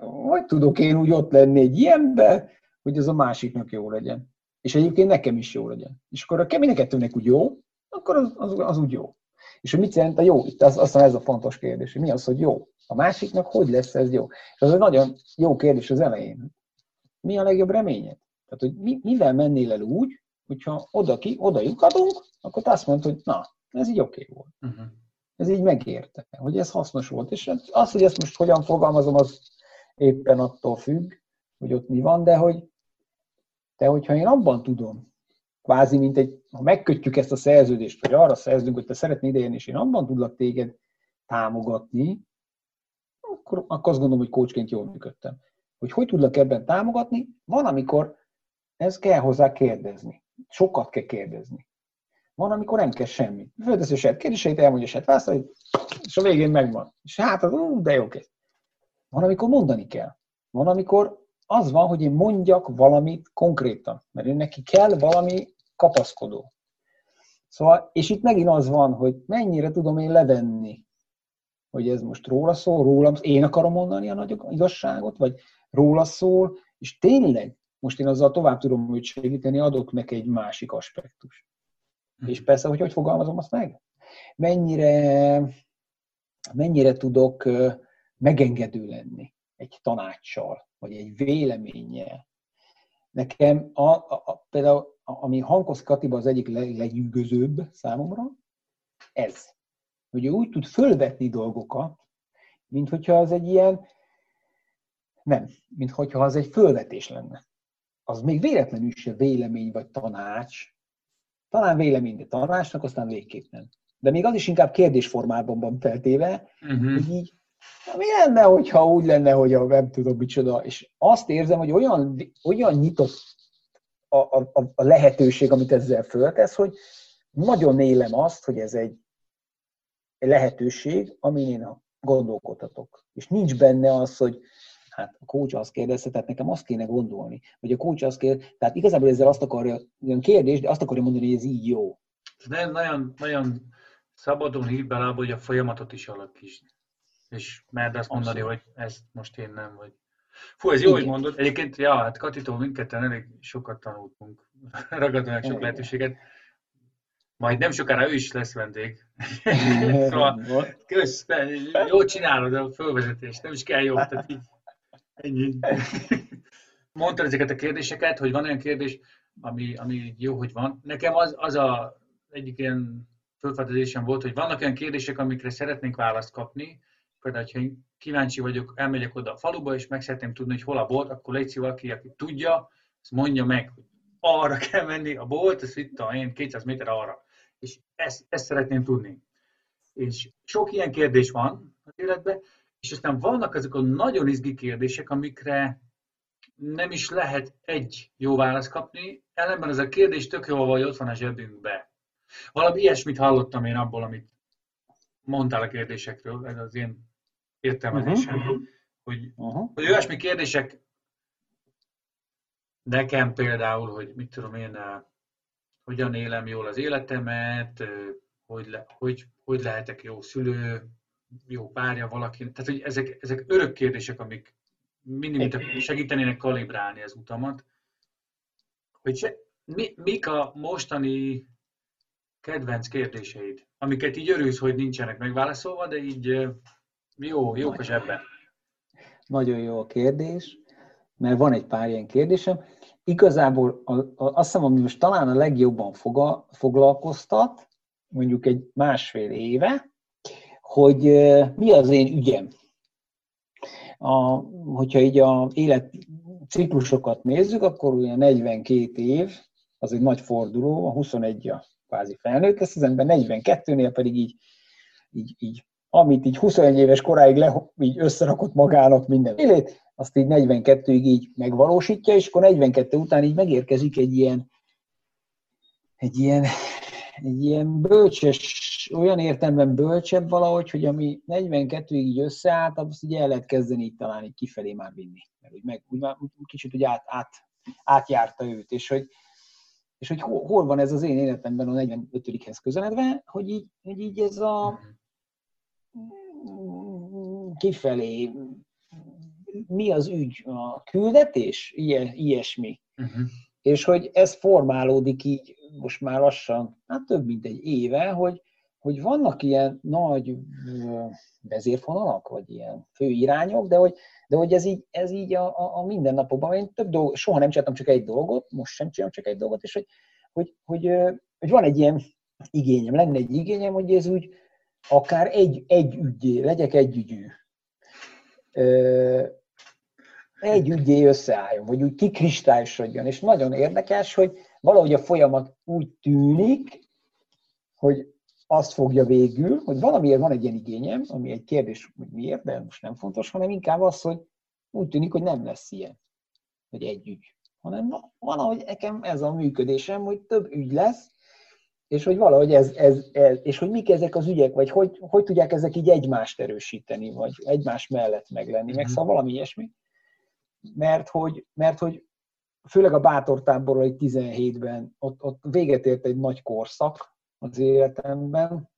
hogy tudok én úgy ott lenni egy ilyenbe, hogy ez a másiknak jó legyen. És egyébként nekem is jó legyen. És akkor a kemény kettőnek úgy jó, akkor az, az, az úgy jó. És hogy mit jelent a jó? Itt az, aztán ez a fontos kérdés, hogy mi az, hogy jó? A másiknak hogy lesz ez jó? És az egy nagyon jó kérdés az elején. Mi a legjobb reményed? Tehát, hogy mi, mivel mennél el úgy, hogyha oda, ki, oda lyukadunk, akkor azt mondod, hogy na, ez így oké okay volt. Uh-huh. Ez így megérte, hogy ez hasznos volt. És az, hogy ezt most hogyan fogalmazom, az éppen attól függ, hogy ott mi van, de hogy de hogyha én abban tudom, kvázi, mint egy, ha megkötjük ezt a szerződést, vagy arra szerződünk, hogy te szeretnél idejönni, és én abban tudlak téged támogatni, akkor, akkor azt gondolom, hogy coachként jól működtem. Hogy hogy tudlak ebben támogatni? Van, amikor ez kell hozzá kérdezni. Sokat kell kérdezni. Van, amikor nem kell semmi. Föltesz a saját kérdéseit, elmondja a saját válaszait, és a végén megvan. És hát az, de jó kész. Van, amikor mondani kell. Van, amikor az van, hogy én mondjak valamit konkrétan, mert én neki kell valami kapaszkodó. Szóval, és itt megint az van, hogy mennyire tudom én levenni, hogy ez most róla szól, rólam, én akarom mondani a nagy igazságot, vagy róla szól, és tényleg most én azzal tovább tudom őt segíteni, adok neki egy másik aspektus. Mm. És persze, hogy hogy fogalmazom azt meg? Mennyire, mennyire tudok megengedő lenni egy tanácssal, vagy egy véleménnyel. Nekem a, a, a, például, ami Hankosz Katiba az egyik legnyűgözőbb számomra, ez. Hogy ő úgy tud fölvetni dolgokat, mint hogyha az egy ilyen, nem, mint hogyha az egy fölvetés lenne az még véletlenül se vélemény vagy tanács, talán vélemény, de tanácsnak aztán végképp nem. De még az is inkább kérdésformában van feltéve, uh-huh. hogy így, mi lenne, hogyha úgy lenne, hogy a web tudom micsoda, és azt érzem, hogy olyan, olyan nyitott a, a, a lehetőség, amit ezzel föltesz, hogy nagyon élem azt, hogy ez egy lehetőség, amin én gondolkodhatok. És nincs benne az, hogy Hát a coach azt kérdezte, tehát nekem azt kéne gondolni, hogy a coach azt kérdez, tehát igazából ezzel azt akarja, olyan kérdés, de azt akarja mondani, hogy ez így jó. De nagyon, nagyon szabadon hív bele, hogy a folyamatot is alakítsd. És mert azt mondani, hogy ezt most én nem, vagy... Fú, ez jó, Igen. hogy mondod. Egyébként, ja, hát Katitól mindketten elég sokat tanultunk, ragadunk sok lehetőséget. Majd nem sokára ő is lesz vendég. szóval, kösz, jó csinálod a fölvezetést, nem is kell jobb, tehát így Ennyi. Mondtad ezeket a kérdéseket, hogy van olyan kérdés, ami, ami jó, hogy van. Nekem az, az a egyik ilyen fölfedezésem volt, hogy vannak olyan kérdések, amikre szeretnénk választ kapni. Például, ha én kíváncsi vagyok, elmegyek oda a faluba, és meg szeretném tudni, hogy hol a bolt, akkor légy valaki, aki tudja, azt mondja meg, hogy arra kell menni, a bolt, ez itt a én 200 méter arra. És ezt, ezt szeretném tudni. És sok ilyen kérdés van az életben, és aztán vannak azok a nagyon izgi kérdések, amikre nem is lehet egy jó választ kapni, ellenben ez a kérdés tök jó, hogy ott van a zsebünkbe. Valami ilyesmit hallottam én abból, amit mondtál a kérdésekről, ez az én értelmezésem, uh-huh. hogy, uh-huh. hogy olyasmi kérdések nekem például, hogy mit tudom én, eh, hogyan élem jól az életemet, eh, hogy, le, hogy, hogy lehetek jó szülő, jó párja valaki. Tehát, hogy ezek, ezek örök kérdések, amik mindig segítenének kalibrálni az utamat. Hogy se, mi, mik a mostani kedvenc kérdéseid, amiket így örülsz, hogy nincsenek megválaszolva, de így jó, jó a zsebben. Nagyon jó a kérdés, mert van egy pár ilyen kérdésem. igazából azt hiszem, ami most talán a legjobban foga, foglalkoztat, mondjuk egy másfél éve, hogy mi az én ügyem. A, hogyha így a életciklusokat nézzük, akkor ugye 42 év, az egy nagy forduló, a 21 a kvázi felnőtt lesz az ember, 42-nél pedig így, így, így amit így 21 éves koráig le, így összerakott magának minden élét, azt így 42-ig így megvalósítja, és akkor 42 után így megérkezik egy ilyen, egy ilyen, egy ilyen bölcses, olyan értelemben bölcsebb valahogy, hogy ami 42-ig így összeállt, azt így el lehet kezdeni így talán így kifelé már vinni. Mert úgy, meg, úgy már kicsit úgy át, át, átjárta őt, és hogy, és hogy hol, hol van ez az én életemben a 45-hez közeledve, hogy így, hogy így ez a kifelé mi az ügy, a küldetés, Ilyen, ilyesmi. Uh-huh. És hogy ez formálódik így most már lassan, hát több mint egy éve, hogy, hogy vannak ilyen nagy vezérfonalak, vagy ilyen főirányok, de hogy, de hogy ez így, ez így a, a, a mindennapokban, én több dolog, soha nem csináltam csak egy dolgot, most sem csinálom csak egy dolgot, és hogy, hogy, hogy, hogy van egy ilyen igényem, lenne egy igényem, hogy ez úgy akár egy, egy ügyé, legyek egy ügyű egy ügyé összeálljon, vagy úgy kikristályosodjon. És nagyon érdekes, hogy valahogy a folyamat úgy tűnik, hogy azt fogja végül, hogy valamiért van egy ilyen igényem, ami egy kérdés, hogy miért, de most nem fontos, hanem inkább az, hogy úgy tűnik, hogy nem lesz ilyen, hogy egy ügy. Hanem valahogy nekem ez a működésem, hogy több ügy lesz, és hogy valahogy ez, ez, ez, és hogy mik ezek az ügyek, vagy hogy, hogy tudják ezek így egymást erősíteni, vagy egymás mellett meglenni, meg mhm. szóval valami ilyesmi mert hogy, mert hogy főleg a bátortáborral egy 17-ben, ott, ott véget ért egy nagy korszak az életemben,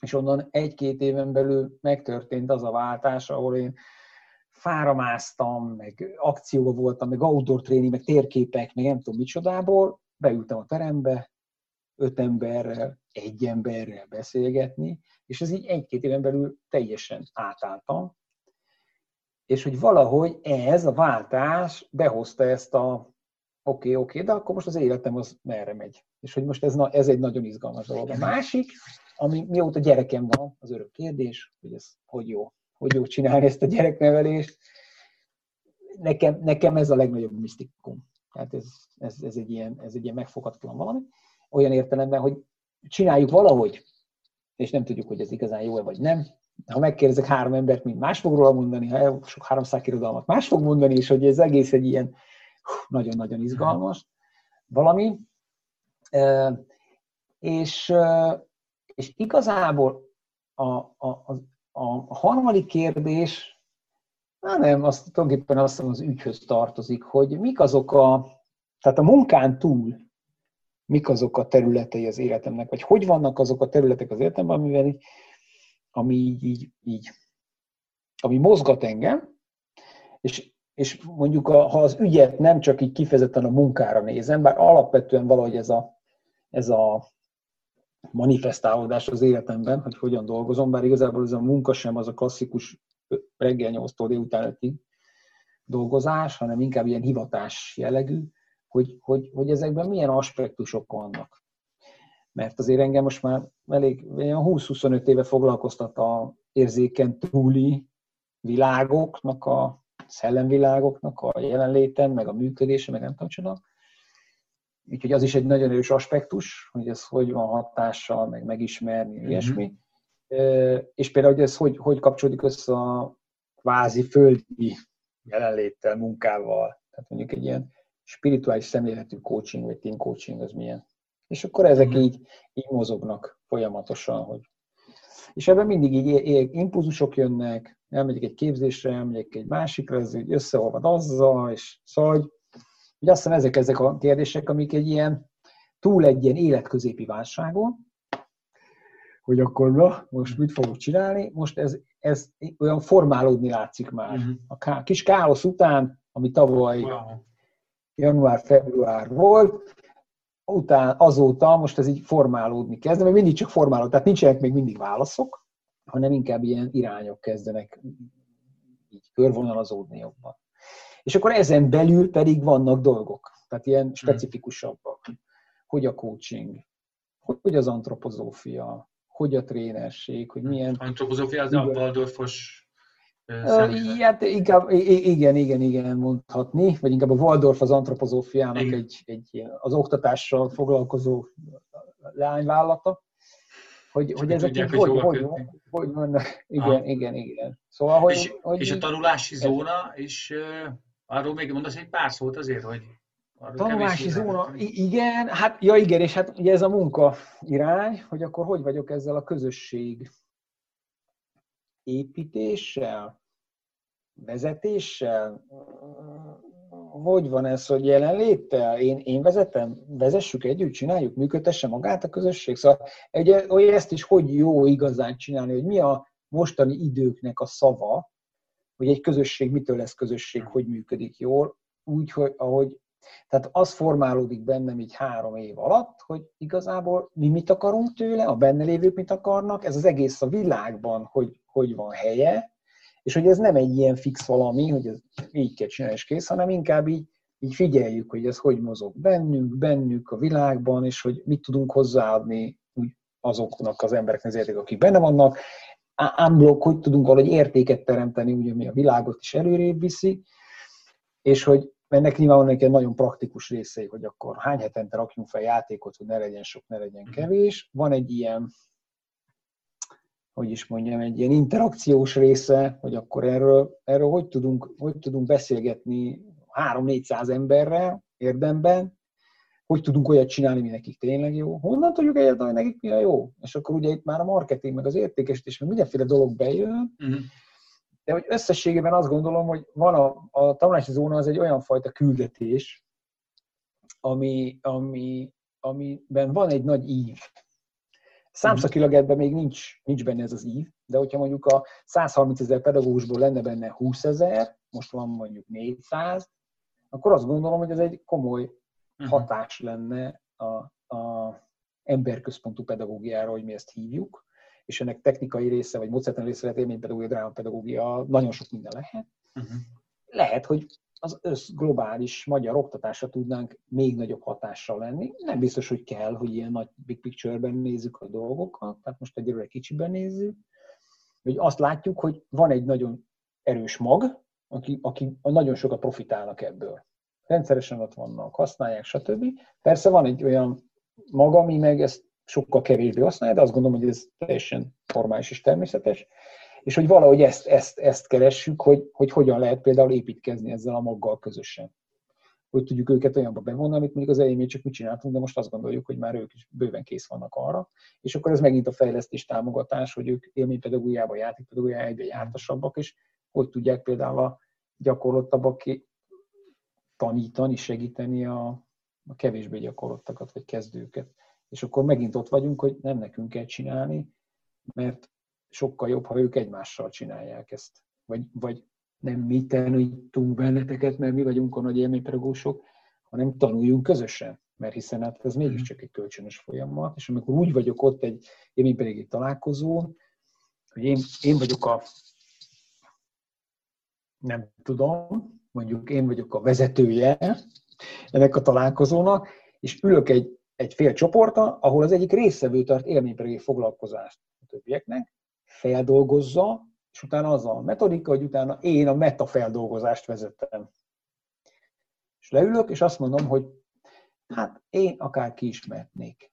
és onnan egy-két éven belül megtörtént az a váltás, ahol én fáramáztam, meg akcióba voltam, meg outdoor tréning, meg térképek, meg nem tudom micsodából, beültem a terembe, öt emberrel, egy emberrel beszélgetni, és ez így egy-két éven belül teljesen átálltam, és hogy valahogy ez a váltás behozta ezt a oké, okay, oké, okay, de akkor most az életem az merre megy. És hogy most ez, ez egy nagyon izgalmas dolog. A másik, ami mióta gyerekem van, az örök kérdés, hogy ez hogy jó, hogy jó csinálni ezt a gyereknevelést. Nekem, nekem ez a legnagyobb misztikum. Tehát ez, ez, ez, egy ilyen, ez egy ilyen megfoghatatlan valami. Olyan értelemben, hogy csináljuk valahogy, és nem tudjuk, hogy ez igazán jó-e vagy nem, ha megkérdezek három embert, mint más fog róla mondani, ha sok három szakirodalmat más fog mondani, és hogy ez egész egy ilyen nagyon-nagyon izgalmas valami. És, és igazából a, a, a, harmadik kérdés, hát nem, azt tulajdonképpen azt az ügyhöz tartozik, hogy mik azok a, tehát a munkán túl, mik azok a területei az életemnek, vagy hogy vannak azok a területek az életemben, amivel így ami így, így, így ami mozgat engem, és, és mondjuk a, ha az ügyet nem csak így kifejezetten a munkára nézem, bár alapvetően valahogy ez a, ez a manifestálódás az életemben, hogy hogyan dolgozom, bár igazából ez a munka sem az a klasszikus reggel 8-tól délután 5 dolgozás, hanem inkább ilyen hivatás jellegű, hogy, hogy, hogy ezekben milyen aspektusok vannak mert azért engem most már elég 20-25 éve foglalkoztat a érzéken túli világoknak, a szellemvilágoknak a jelenléten, meg a működése, meg nem tudom csoda. Úgyhogy az is egy nagyon erős aspektus, hogy ez hogy van hatással, meg megismerni, mm-hmm. ilyesmi. És például, hogy ez hogy, hogy kapcsolódik össze a kvázi földi jelenléttel, munkával. Tehát mondjuk egy ilyen spirituális szemléletű coaching, vagy team coaching az milyen és akkor ezek mm. így, így mozognak folyamatosan, hogy és ebben mindig így impulzusok jönnek, elmegyek egy képzésre, elmegyek egy másikra, ez így összeolvad azzal, és szóval, hogy, hogy azt hiszem ezek, ezek a kérdések, amik egy ilyen, túl egy ilyen életközépi válságon, hogy akkor na, most mit fogok csinálni, most ez, ez olyan formálódni látszik már. Uh-huh. A kis káosz után, ami tavaly wow. Január-február volt, után, azóta most ez így formálódni kezd, mert mindig csak formálódni, tehát nincsenek még mindig válaszok, hanem inkább ilyen irányok kezdenek így körvonalazódni jobban. És akkor ezen belül pedig vannak dolgok. tehát ilyen hmm. specifikusabbak. Hogy a coaching, hogy az antropozófia, hogy a trénerség, hogy milyen... Antropozófia az a Waldorfos Hát inkább, igen, igen, igen mondhatni, vagy inkább a Waldorf az antropozófiának egy, egy az oktatással foglalkozó leányvállalata, hogy, hogy ezek így hogy, hogy, hogy, hogy vannak. Igen, ah. igen, igen. Szóval, hogy, és, hogy és a tanulási zóna, és uh, arról még mondasz egy pár szót azért, hogy Tanulási zóna, igen, hát, ja igen, és hát ugye ez a munka irány, hogy akkor hogy vagyok ezzel a közösség építéssel, vezetéssel, hogy van ez, hogy jelenléttel? Én, én vezetem, vezessük együtt, csináljuk, működtesse magát a közösség. Szóval ugye, hogy ezt is hogy jó igazán csinálni, hogy mi a mostani időknek a szava, hogy egy közösség mitől lesz közösség, hogy működik jól, úgy, hogy ahogy tehát az formálódik bennem így három év alatt, hogy igazából mi mit akarunk tőle, a benne lévők mit akarnak, ez az egész a világban, hogy, hogy van helye, és hogy ez nem egy ilyen fix valami, hogy ez így kell csinálni és kész, hanem inkább így, így figyeljük, hogy ez hogy mozog bennünk, bennük, a világban, és hogy mit tudunk hozzáadni úgy azoknak az embereknek az érték, akik benne vannak, unblock, hogy tudunk valahogy értéket teremteni, ugye, ami a világot is előrébb viszi, és hogy ennek nyilván van egy nagyon praktikus részei, hogy akkor hány hetente rakjunk fel játékot, hogy ne legyen sok, ne legyen kevés. Van egy ilyen hogy is mondjam, egy ilyen interakciós része, hogy akkor erről, erről hogy, tudunk, hogy tudunk beszélgetni 3-400 emberrel érdemben, hogy tudunk olyat csinálni, mi nekik tényleg jó, honnan tudjuk egyáltalán, hogy nekik mi a jó. És akkor ugye itt már a marketing, meg az értékesítés, meg mindenféle dolog bejön, uh-huh. De hogy összességében azt gondolom, hogy van a, a tanulási zóna az egy olyan fajta küldetés, ami, ami, amiben van egy nagy ív. Számszakilag ebben még nincs, nincs benne ez az ív, de hogyha mondjuk a 130 ezer pedagógusból lenne benne 20 ezer, most van mondjuk 400, akkor azt gondolom, hogy ez egy komoly mhm. hatás lenne a, a emberközpontú pedagógiára, hogy mi ezt hívjuk, és ennek technikai része, vagy módszertan része lehet élménypedagógia, drámapedagógia, nagyon sok minden lehet. Uh-huh. Lehet, hogy az össz globális magyar oktatásra tudnánk még nagyobb hatással lenni. Nem biztos, hogy kell, hogy ilyen nagy big picture-ben nézzük a dolgokat, tehát most egyelőre kicsiben nézzük, hogy azt látjuk, hogy van egy nagyon erős mag, aki, aki nagyon sokat profitálnak ebből. Rendszeresen ott vannak, használják, stb. Persze van egy olyan mag, ami meg ezt sokkal kevésbé használja, de azt gondolom, hogy ez teljesen formális és természetes és hogy valahogy ezt, ezt, ezt keressük, hogy, hogy hogyan lehet például építkezni ezzel a maggal közösen. Hogy tudjuk őket olyanba bevonni, amit mondjuk az elején még csak mit csináltunk, de most azt gondoljuk, hogy már ők is bőven kész vannak arra. És akkor ez megint a fejlesztés támogatás, hogy ők élménypedagógiában, játékpedagógiában egyre jártasabbak, és hogy tudják például a gyakorlottabbak tanítani, segíteni a, a kevésbé gyakorlottakat, vagy kezdőket. És akkor megint ott vagyunk, hogy nem nekünk kell csinálni, mert sokkal jobb, ha ők egymással csinálják ezt. Vagy, vagy nem mi tanítunk benneteket, mert mi vagyunk a nagy élménypedagógusok, hanem tanuljunk közösen. Mert hiszen hát ez mégiscsak egy kölcsönös folyamat, és amikor úgy vagyok ott egy élménypedagógiai találkozón, hogy én, én vagyok a nem tudom, mondjuk én vagyok a vezetője ennek a találkozónak, és ülök egy, egy fél csoporta, ahol az egyik részevő tart élménypedagógiai foglalkozást a többieknek, feldolgozza, és utána az a metodika, hogy utána én a metafeldolgozást vezetem. És leülök, és azt mondom, hogy hát én akár kiismertnék.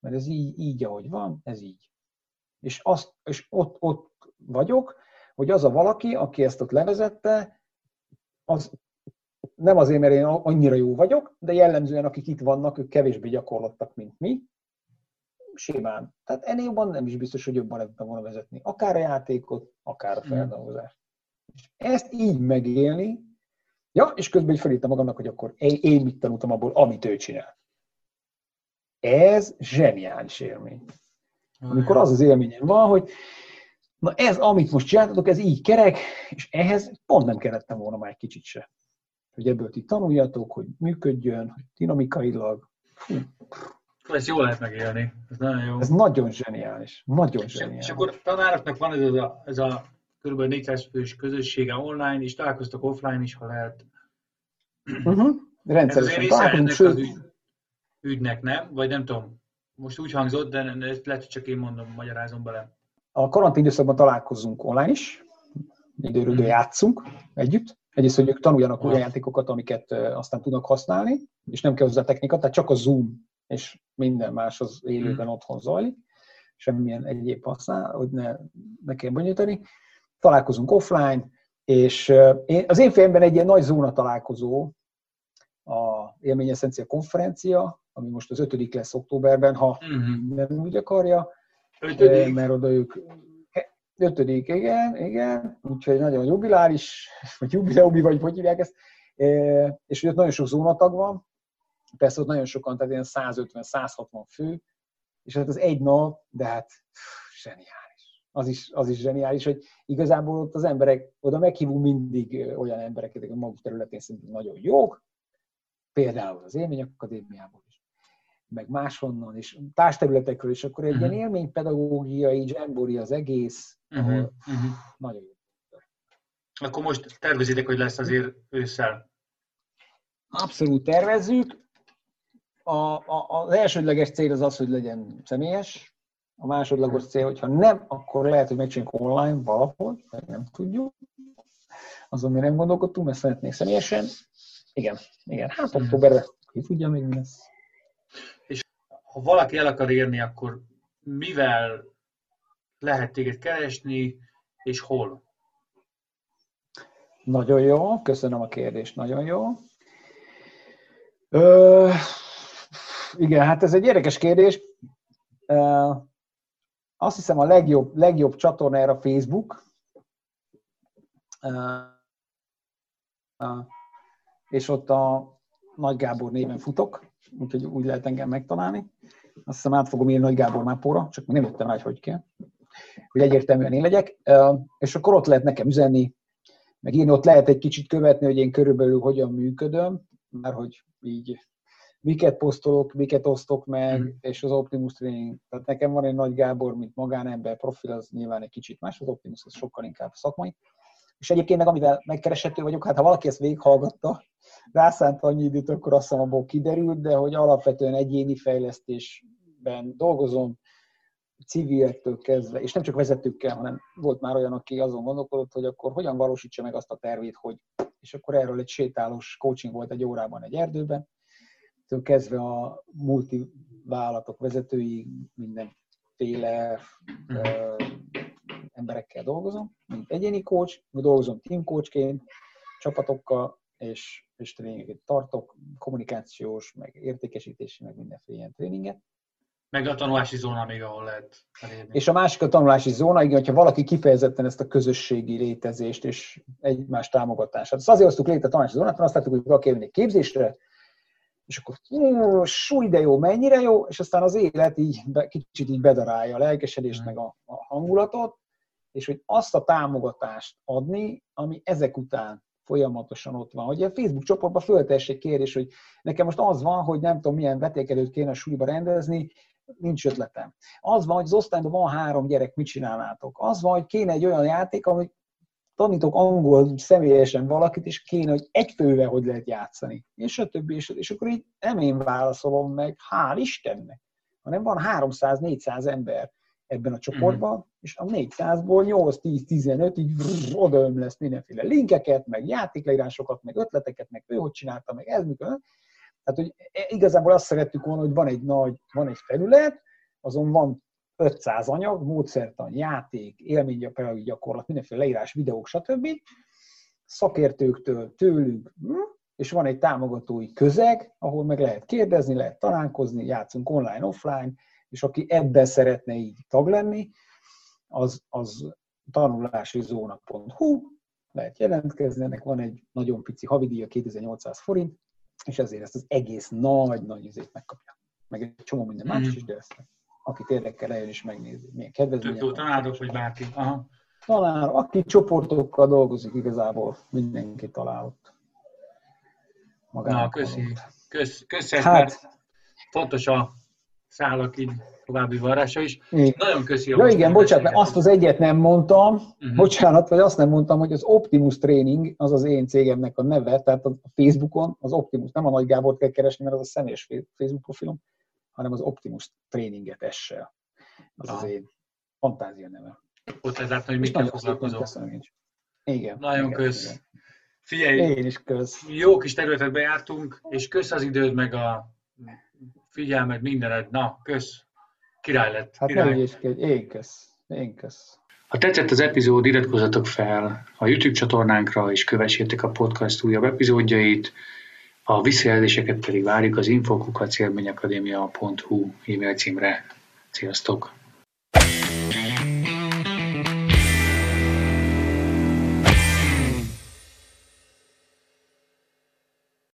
Mert ez így, így, ahogy van, ez így. És, azt, és ott, ott vagyok, hogy az a valaki, aki ezt ott levezette, az nem azért, mert én annyira jó vagyok, de jellemzően akik itt vannak, ők kevésbé gyakorlottak, mint mi, simán. Tehát ennél jobban nem is biztos, hogy jobban lehetne volna vezetni. Akár a játékot, akár a mm. feldolgozást. És ezt így megélni, ja, és közben így felírtam magamnak, hogy akkor én, én mit tanultam abból, amit ő csinál. Ez zseniális élmény. Amikor az az élményem van, hogy na ez, amit most csináltatok, ez így kerek, és ehhez pont nem kellettem volna már egy kicsit se. Hogy ebből ti tanuljatok, hogy működjön, hogy dinamikailag. Fú, ezt jól lehet megélni. Ez nagyon jó. Ez nagyon zseniális. Nagyon és, zseniális. És akkor tanároknak van ez a, ez a kb. 400 fős közössége online, és találkoztak offline is, ha lehet. Uh-huh. rendszeresen találkozunk, sőt... Az ügy, ügynek, nem? Vagy nem tudom, most úgy hangzott, de ezt lehet, hogy csak én mondom, magyarázom bele. A karantén időszakban találkozunk online is, időről hmm. játszunk együtt. Egyrészt, hogy ők tanuljanak olyan játékokat, amiket aztán tudnak használni, és nem kell hozzá technika, tehát csak a Zoom és minden más az élőben hmm. otthon zajlik, semmilyen egyéb használ, hogy ne, ne kell bonyolítani. Találkozunk offline, és én, az én fejemben egy ilyen nagy zóna találkozó, a Élményeszencia konferencia, ami most az ötödik lesz októberben, ha uh-huh. nem úgy akarja, ötödik. mert oda ők ötödik, igen, igen, úgyhogy nagyon jubiláris, vagy jubileumi, vagy hogy hívják ezt, és ott nagyon sok zónatag van, persze ott nagyon sokan, tehát ilyen 150-160 fő, és hát az egy nap, de hát zseniális. Az is, az is zseniális, hogy igazából ott az emberek, oda meghívunk mindig olyan embereket, akik a maguk területén szerintem nagyon jók, például az Élmény Akadémiából is, meg máshonnan, és társterületekről, és akkor egy uh-huh. ilyen élménypedagógiai dzsembori az egész, uh-huh. ahol uh-huh. nagyon jó. Akkor most tervezitek, hogy lesz azért ősszel? Abszolút tervezzük. A, a, az elsődleges cél az az, hogy legyen személyes. A másodlagos cél, hogyha nem, akkor lehet, hogy megcsináljuk online valahol, nem tudjuk. Azon mi nem gondolkodtunk, mert szeretnék személyesen. Igen, igen. Hát októberben ki tudja még mi lesz. És ha valaki el akar érni, akkor mivel lehet téged keresni, és hol? Nagyon jó, köszönöm a kérdést, nagyon jó. Ö, igen, hát ez egy érdekes kérdés. Ö, azt hiszem a legjobb, legjobb csatorna erre a Facebook. Ö, és ott a Nagy Gábor néven futok, úgyhogy úgy lehet engem megtalálni. Azt hiszem át fogom írni Nagy Gábor mápóra, csak nem jöttem rá, hogy hogy kell, hogy egyértelműen én legyek. És akkor ott lehet nekem üzenni, meg én ott lehet egy kicsit követni, hogy én körülbelül hogyan működöm, mert hogy így miket posztolok, miket osztok meg, mm. és az Optimus Training. Tehát nekem van egy Nagy Gábor, mint magánember profil, az nyilván egy kicsit más, az Optimus az sokkal inkább szakmai. És egyébként meg amivel megkereshető vagyok, hát ha valaki ezt végighallgatta, rászánt annyi időt, akkor azt hiszem abból kiderült, de hogy alapvetően egyéni fejlesztésben dolgozom, civilektől kezdve, és nem csak vezetőkkel, hanem volt már olyan, aki azon gondolkodott, hogy akkor hogyan valósítsa meg azt a tervét, hogy, és akkor erről egy sétálós coaching volt egy órában egy erdőben, től kezdve a multivállalatok vezetői mindenféle mm emberekkel dolgozom, mint egyéni coach, dolgozom team coachként, csapatokkal, és, és tréningeket tartok, kommunikációs, meg értékesítési, meg mindenféle ilyen tréninget. Meg a tanulási zóna még, ahol lehet elérni. És a másik a tanulási zóna, igen, hogyha valaki kifejezetten ezt a közösségi létezést és egymás támogatását. Azt azért hoztuk létre a tanulási zónát, mert azt láttuk, hogy valaki egy képzésre, és akkor súly, de jó, mennyire jó, és aztán az élet így kicsit így bedarálja a lelkesedést, mm. meg a, a hangulatot, és hogy azt a támogatást adni, ami ezek után folyamatosan ott van. Hogy a Facebook csoportban föltessék kérdés, hogy nekem most az van, hogy nem tudom, milyen vetékelőt kéne a súlyba rendezni, nincs ötletem. Az van, hogy az osztályban van három gyerek, mit csinálnátok? Az van, hogy kéne egy olyan játék, amit tanítok angol személyesen valakit, és kéne, hogy egy fővel hogy lehet játszani. És a többi, és, és akkor így nem én válaszolom meg, hál' Istennek, hanem van 300-400 ember, ebben a csoportban, mm-hmm. és a 400-ból 8-10-15 így odaöm lesz mindenféle linkeket, meg játékleírásokat, meg ötleteket, meg ő hogy csinálta, meg ez mikor. Tehát, hogy e, igazából azt szerettük volna, hogy van egy nagy, van egy felület, azon van 500 anyag, módszertan, játék, élménygyakorlati gyakorlat, mindenféle leírás, videók, stb. Szakértőktől, tőlünk, hm? és van egy támogatói közeg, ahol meg lehet kérdezni, lehet találkozni, játszunk online, offline, és aki ebben szeretne így tag lenni, az, az tanulási zóna.hu, lehet jelentkezni, ennek van egy nagyon pici havidíja, 2800 forint, és ezért ezt az egész nagy-nagy izét megkapja. Meg egy csomó minden más mm. is, de ezt akit érdekel, eljön és megnézi. Milyen kedvezmények. Tök tanárok, vagy bárki. Aha. Tanár, aki csoportokkal dolgozik igazából, mindenki talál ott. Na, köszi. Kösz, köszi hát, mert fontos a szállak így további varrása is. Igen. Nagyon köszi a Ja igen, bocsánat, mert azt az egyet nem mondtam, uh-huh. bocsánat, vagy azt nem mondtam, hogy az Optimus Training, az az én cégemnek a neve, tehát a Facebookon az Optimus, nem a Nagy Gábor kell keresni, mert az a személyes Facebook profilom, hanem az Optimus Traininget essel. Az az én fantázia neve. Ott lehet látni, hogy mikkel foglalkozol. Igen. Nagyon igen, kösz. Igen. Figyelj, Én is kösz. Jó kis területet bejártunk, és kösz az időd, meg a figyelmed, mindened. Na, kösz. Király lett. Hát király. nem is én kösz. Én kösz. Ha tetszett az epizód, iratkozzatok fel a YouTube csatornánkra, és kövessétek a podcast újabb epizódjait. A visszajelzéseket pedig várjuk az infokukacélményakadémia.hu e-mail címre. Sziasztok!